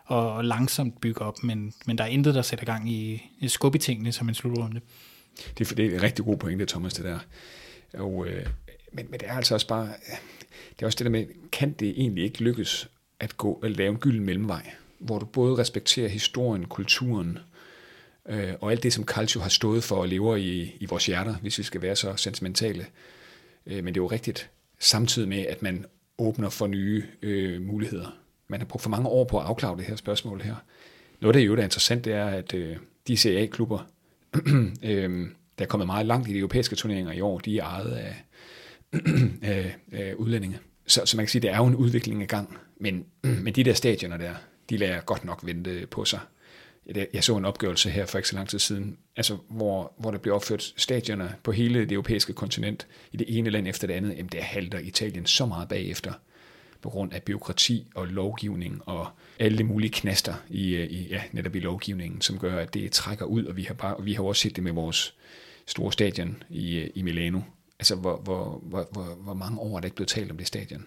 og langsomt bygge op, men, men der er intet, der sætter gang i, i skub i tingene som en slutrunde. Det er, det er en rigtig god pointe, Thomas, det der. Og øh, men, men det er altså også bare, det er også det der med, kan det egentlig ikke lykkes at gå at lave en gylden mellemvej, hvor du både respekterer historien, kulturen, øh, og alt det, som Calcio har stået for og lever i, i vores hjerter, hvis vi skal være så sentimentale. Øh, men det er jo rigtigt, samtidig med, at man åbner for nye øh, muligheder. Man har brugt for mange år på at afklare det her spørgsmål her. Noget, der jo er interessant, det er, at øh, de CA-klubber, [clears throat] øh, der er kommet meget langt i de europæiske turneringer i år, de er ejet af, [clears throat] øh, af udlændinge. Så, så man kan sige, at det er jo en udvikling i gang, men, [clears throat] men de der stadioner der, de lader godt nok vente på sig. Jeg så en opgørelse her for ikke så lang tid siden, altså hvor, hvor der blev opført stadioner på hele det europæiske kontinent, i det ene land efter det andet, jamen der halter Italien så meget bagefter, på grund af byråkrati og lovgivning og alle mulige knaster i, øh, i, ja, netop i lovgivningen, som gør, at det trækker ud, og vi har, bare, vi har også set det med vores store stadion i, øh, i Milano, Altså, hvor, hvor, hvor, hvor, hvor mange år er der ikke blevet talt om det stadion?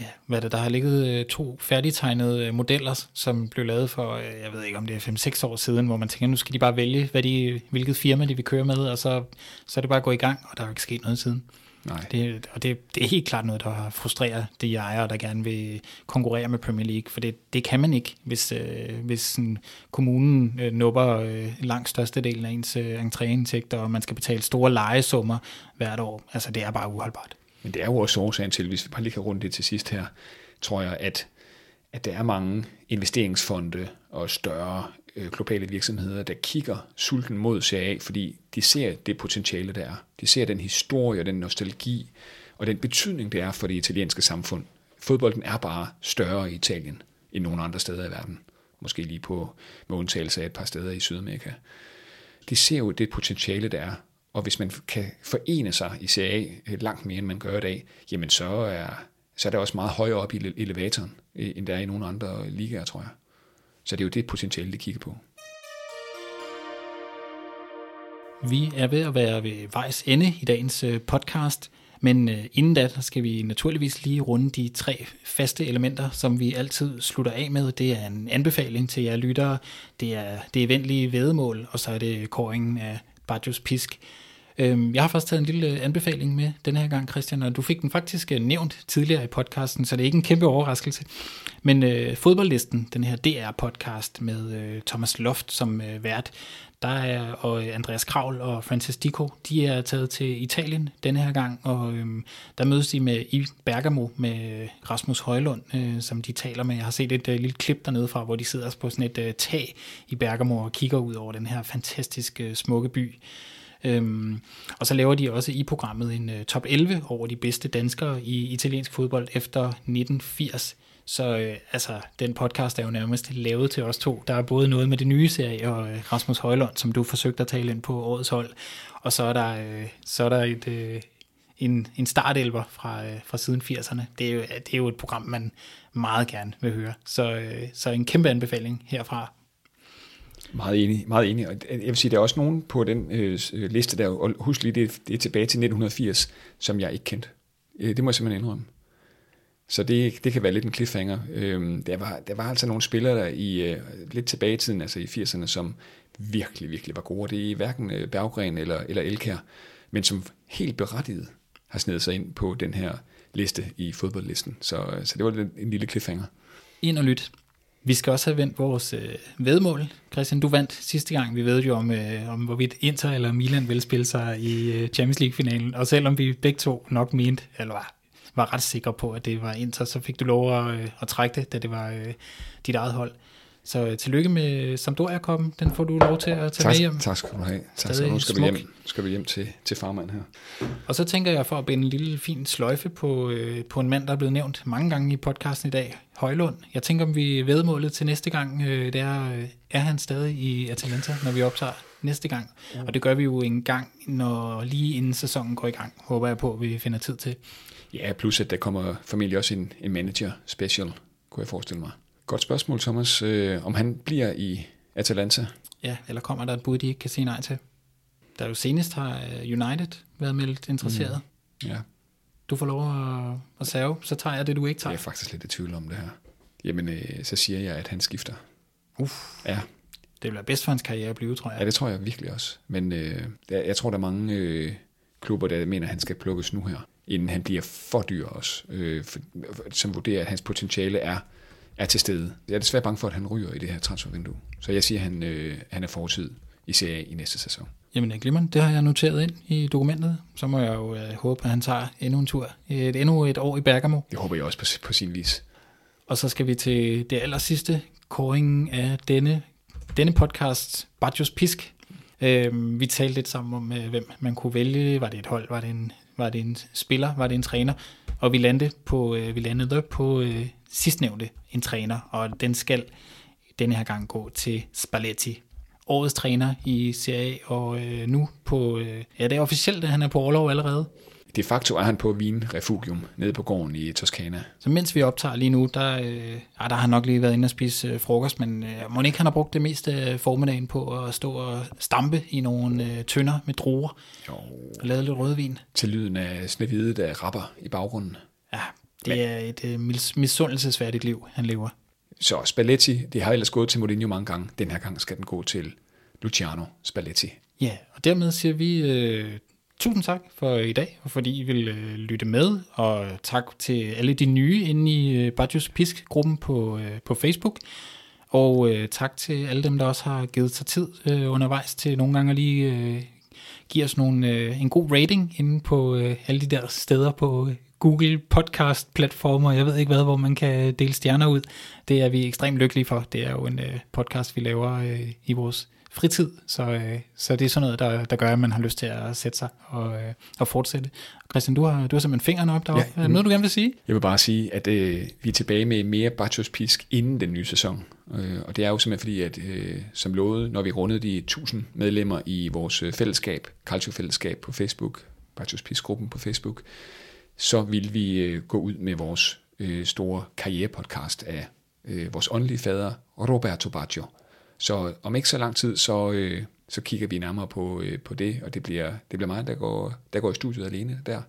Ja, hvad det, der har ligget øh, to færdigtegnede øh, modeller, som blev lavet for, øh, jeg ved ikke om det er 5-6 år siden, hvor man tænker, nu skal de bare vælge, hvad de, hvilket firma de vil køre med, og så, så er det bare at gå i gang, og der er jo ikke sket noget siden. Nej. Det, og det, det er helt klart noget, der har frustreret de ejere, der gerne vil konkurrere med Premier League, for det, det kan man ikke, hvis, øh, hvis sådan, kommunen øh, nupper øh, langt størstedelen af ens øh, entréindtægter, og man skal betale store lejesummer hvert år. Altså, det er bare uholdbart. Men det er jo også årsagen til, hvis vi bare lige kan runde det til sidst her, tror jeg, at, at der er mange investeringsfonde og større øh, globale virksomheder, der kigger sulten mod CA, fordi de ser det potentiale, der er. De ser den historie og den nostalgi og den betydning, det er for det italienske samfund. Fodbolden er bare større i Italien end nogen andre steder i verden. Måske lige på med undtagelse af et par steder i Sydamerika. De ser jo det potentiale, der er. Og hvis man kan forene sig i CA langt mere, end man gør i dag, jamen så er, så er det også meget højere op i elevatoren, øh, end der er i nogle andre ligaer, tror jeg. Så det er jo det potentiale, de kigger på. Vi er ved at være ved vejs ende i dagens øh, podcast, men øh, inden da skal vi naturligvis lige runde de tre faste elementer, som vi altid slutter af med. Det er en anbefaling til jer lyttere, det er det eventlige vedemål, og så er det kåringen af Bajos Pisk. Øhm, jeg har faktisk taget en lille øh, anbefaling med den her gang, Christian, og du fik den faktisk øh, nævnt tidligere i podcasten, så det er ikke en kæmpe overraskelse. Men øh, fodboldlisten, den her DR-podcast med øh, Thomas Loft som øh, vært, der er og øh, Andreas Kravl og Francis Dico, de er taget til Italien denne her gang, og øhm, der mødes de med i Bergamo med Rasmus Højlund, øh, som de taler med. Jeg har set et øh, lille klip dernede fra, hvor de sidder på sådan et øh, tag i Bergamo og kigger ud over den her fantastiske smukke by. Øhm, og så laver de også i programmet en uh, top 11 over de bedste danskere i italiensk fodbold efter 1980. Så øh, altså, den podcast er jo nærmest lavet til os to. Der er både noget med det nye serie og øh, Rasmus Højlund, som du forsøgte at tale ind på årets hold. Og så er der, øh, så er der et, øh, en, en startelver fra, øh, fra siden 80'erne. Det er, jo, det er jo et program, man meget gerne vil høre. Så, øh, så en kæmpe anbefaling herfra. Meget enig, meget enig. Og øh, jeg vil sige, der er også nogen på den øh, øh, liste der, og husk lige, det, det er tilbage til 1980, som jeg ikke kendte. Øh, det må jeg simpelthen indrømme. Så det, det kan være lidt en cliffhanger. Øh, der, var, der var altså nogle spillere der i øh, lidt tilbage i tiden, altså i 80'erne, som virkelig, virkelig var gode. Det er hverken øh, Berggren eller, eller Elkær, men som helt berettiget har snedet sig ind på den her liste i fodboldlisten. Så, så det var en lille cliffhanger. Ind og lyt. Vi skal også have vendt vores øh, vedmål. Christian, du vandt sidste gang. Vi ved jo om, øh, om hvorvidt Inter eller Milan vil spille sig i øh, Champions League-finalen. Og selvom vi begge to nok mente, eller var, var ret sikre på, at det var Inter, så fik du lov at, øh, at trække det, da det var øh, dit eget hold. Så øh, tillykke med Sampdoria-koppen. Den får du lov til at tage tak, med hjem. Tak skal du have. Tak, så nu skal vi hjem, skal vi hjem til, til farmand her. Og så tænker jeg for at binde en lille fin sløjfe på, øh, på en mand, der er blevet nævnt mange gange i podcasten i dag, Højlund. Jeg tænker, om vi vedmålet til næste gang, øh, det er, øh, er han stadig i Atalanta, når vi optager næste gang. Mm. Og det gør vi jo en gang, når lige inden sæsonen går i gang, håber jeg på, at vi finder tid til. Ja, plus at der kommer formentlig også en, en manager special, kunne jeg forestille mig. Godt spørgsmål, Thomas. Øh, om han bliver i Atalanta? Ja, eller kommer der et bud, de ikke kan sige nej til? Der jo senest har øh, United været meldt interesseret. Mm. Ja. Du får lov at, at save, så tager jeg det, du ikke tager. Jeg er faktisk lidt i tvivl om det her. Jamen, øh, så siger jeg, at han skifter. Uff. Ja. Det bliver bedst for hans karriere at blive, tror jeg. Ja, det tror jeg virkelig også. Men øh, jeg tror, der er mange øh, klubber, der mener, at han skal plukkes nu her, inden han bliver for dyr også, øh, for, som vurderer, at hans potentiale er er til stede. Jeg er desværre bange for, at han ryger i det her transfervindue. Så jeg siger, at han, øh, han er fortid i Serie A i næste sæson. Jamen, glimrende. Det har jeg noteret ind i dokumentet. Så må jeg jo øh, håbe, at han tager endnu en tur. Et, endnu et år i Bergamo. Det håber jeg også på, på sin vis. Og så skal vi til det aller sidste kåring af denne, denne podcast, Bajos Pisk. Øh, vi talte lidt sammen om, øh, hvem man kunne vælge. Var det et hold? Var det en, var det en spiller? Var det en træner? Og vi landede på, øh, vi landede på øh, sidstnævnte, en træner, og den skal denne her gang gå til Spalletti. Årets træner i Serie og øh, nu på, øh, ja det er officielt, at han er på overlov allerede. De facto er han på Wien Refugium, nede på gården i Toskana. Så mens vi optager lige nu, der, øh, der har han nok lige været inde og spise øh, frokost, men øh, må ikke han har brugt det meste af formiddagen på at stå og stampe i nogle øh, tønder med druer jo. og lave lidt rødvin. Til lyden af Snevide, der rapper i baggrunden. Det er et øh, misundelsesværdigt liv, han lever. Så Spalletti, det har ellers gået til Mourinho mange gange. Den her gang skal den gå til Luciano Spalletti. Ja, og dermed siger vi øh, tusind tak for i dag, og fordi I vil øh, lytte med, og tak til alle de nye inde i øh, Bajos Pisk-gruppen på, øh, på Facebook. Og øh, tak til alle dem, der også har givet sig tid øh, undervejs til nogle gange lige øh, give os nogle, øh, en god rating inde på øh, alle de der steder på øh, Google podcast platformer, jeg ved ikke hvad, hvor man kan dele stjerner ud. Det er vi ekstremt lykkelige for. Det er jo en øh, podcast, vi laver øh, i vores fritid, så, øh, så det er sådan noget, der, der gør, at man har lyst til at sætte sig og, øh, og fortsætte. Christian, du har, du har simpelthen fingrene op deroppe. Ja, er noget, du gerne vil sige? Jeg vil bare sige, at øh, vi er tilbage med mere Bachos Pisk inden den nye sæson. Øh, og det er jo simpelthen fordi, at øh, som lovet, når vi rundede de 1000 medlemmer i vores øh, fællesskab, Calcio Fællesskab på Facebook, Bachos Pisk-gruppen på Facebook, så vil vi øh, gå ud med vores øh, store karrierepodcast af øh, vores åndelige fader, Roberto Baggio. Så om ikke så lang tid, så, øh, så kigger vi nærmere på, øh, på det, og det bliver, det bliver mig, der går, der går i studiet alene der.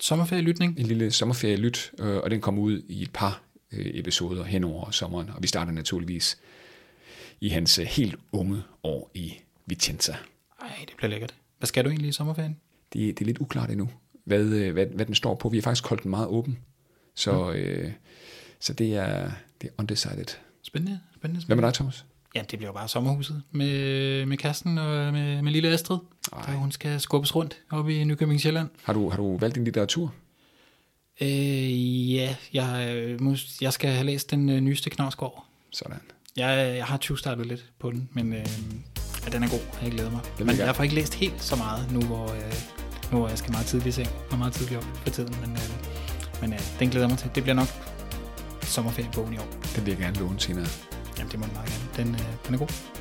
Sommerferielytning. En lille sommerferie-lyt, øh, og den kommer ud i et par øh, episoder hen over sommeren, og vi starter naturligvis i hans helt unge år i Vicenza. Ej, det bliver lækkert. Hvad skal du egentlig i sommerferien? Det, det er lidt uklart endnu, hvad, øh, hvad, hvad den står på. Vi har faktisk holdt den meget åben, så, øh, så det, er, det er undecided. Spændende, spændende, Hvad spændende. med dig, Thomas? Ja, det bliver jo bare sommerhuset med, med Karsten og med, med lille Astrid. Ej. Der hun skal skubbes rundt oppe i Nykøbing Sjælland. Har du, har du valgt din litteratur? Øh, ja, jeg, øh, mus- jeg skal have læst den øh, nyeste Knavsgaard. Sådan. Jeg, jeg har 20 startet lidt på den, men øh, ja, den er god. Jeg glæder mig. Men jeg. får ikke læst helt så meget nu, hvor, øh, hvor jeg skal meget tidligt i seng og meget tidligt op for tiden. Men, øh, men øh, den glæder jeg mig til. Det bliver nok sommerferiebogen i år. Den vil jeg gerne låne senere. Jamen, det må den meget gerne. Den, øh, den er god.